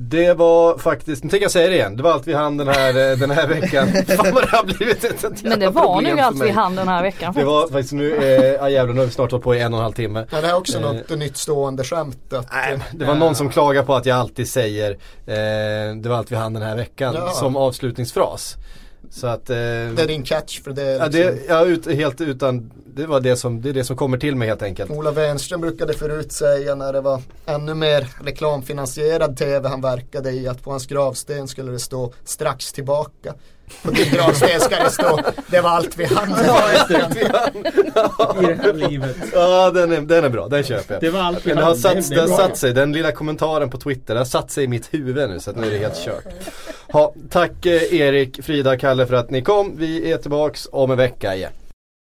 Det var faktiskt, nu tänker jag säga det igen, det var allt vi hann den här, eh, den här veckan. Fan vad det har blivit ett sånt men det var nog allt vi hann den här veckan Det faktiskt. var faktiskt nu, eh, ja jävlar nu har vi snart hållit på i en och en halv timme. Men det är också Eh. något nytt stående skämt. Att, Nej, det var någon som klagade på att jag alltid säger eh, Det var allt vi hann den här veckan Ja. som avslutningsfras. Så att... Eh, Det är din catch för det är ja, liksom, det, ja, ut, helt utan, det var det som, det är det som kommer till mig helt enkelt. Ola Wenström brukade förut säga när det var ännu mer reklamfinansierad tv han verkade i att på hans gravsten skulle det stå strax tillbaka. På din gravsten ska det stå det var allt vi hann. I det här livet. Ja den är, den är bra, den köper jag. Det var allt vi Den har satt, den satt sig, den lilla kommentaren på Twitter, den har satt sig i mitt huvud nu så att nu är det helt kört. Ha, tack eh, Erik, Frida, Kalle för att ni kom. Vi är tillbaks om en vecka igen.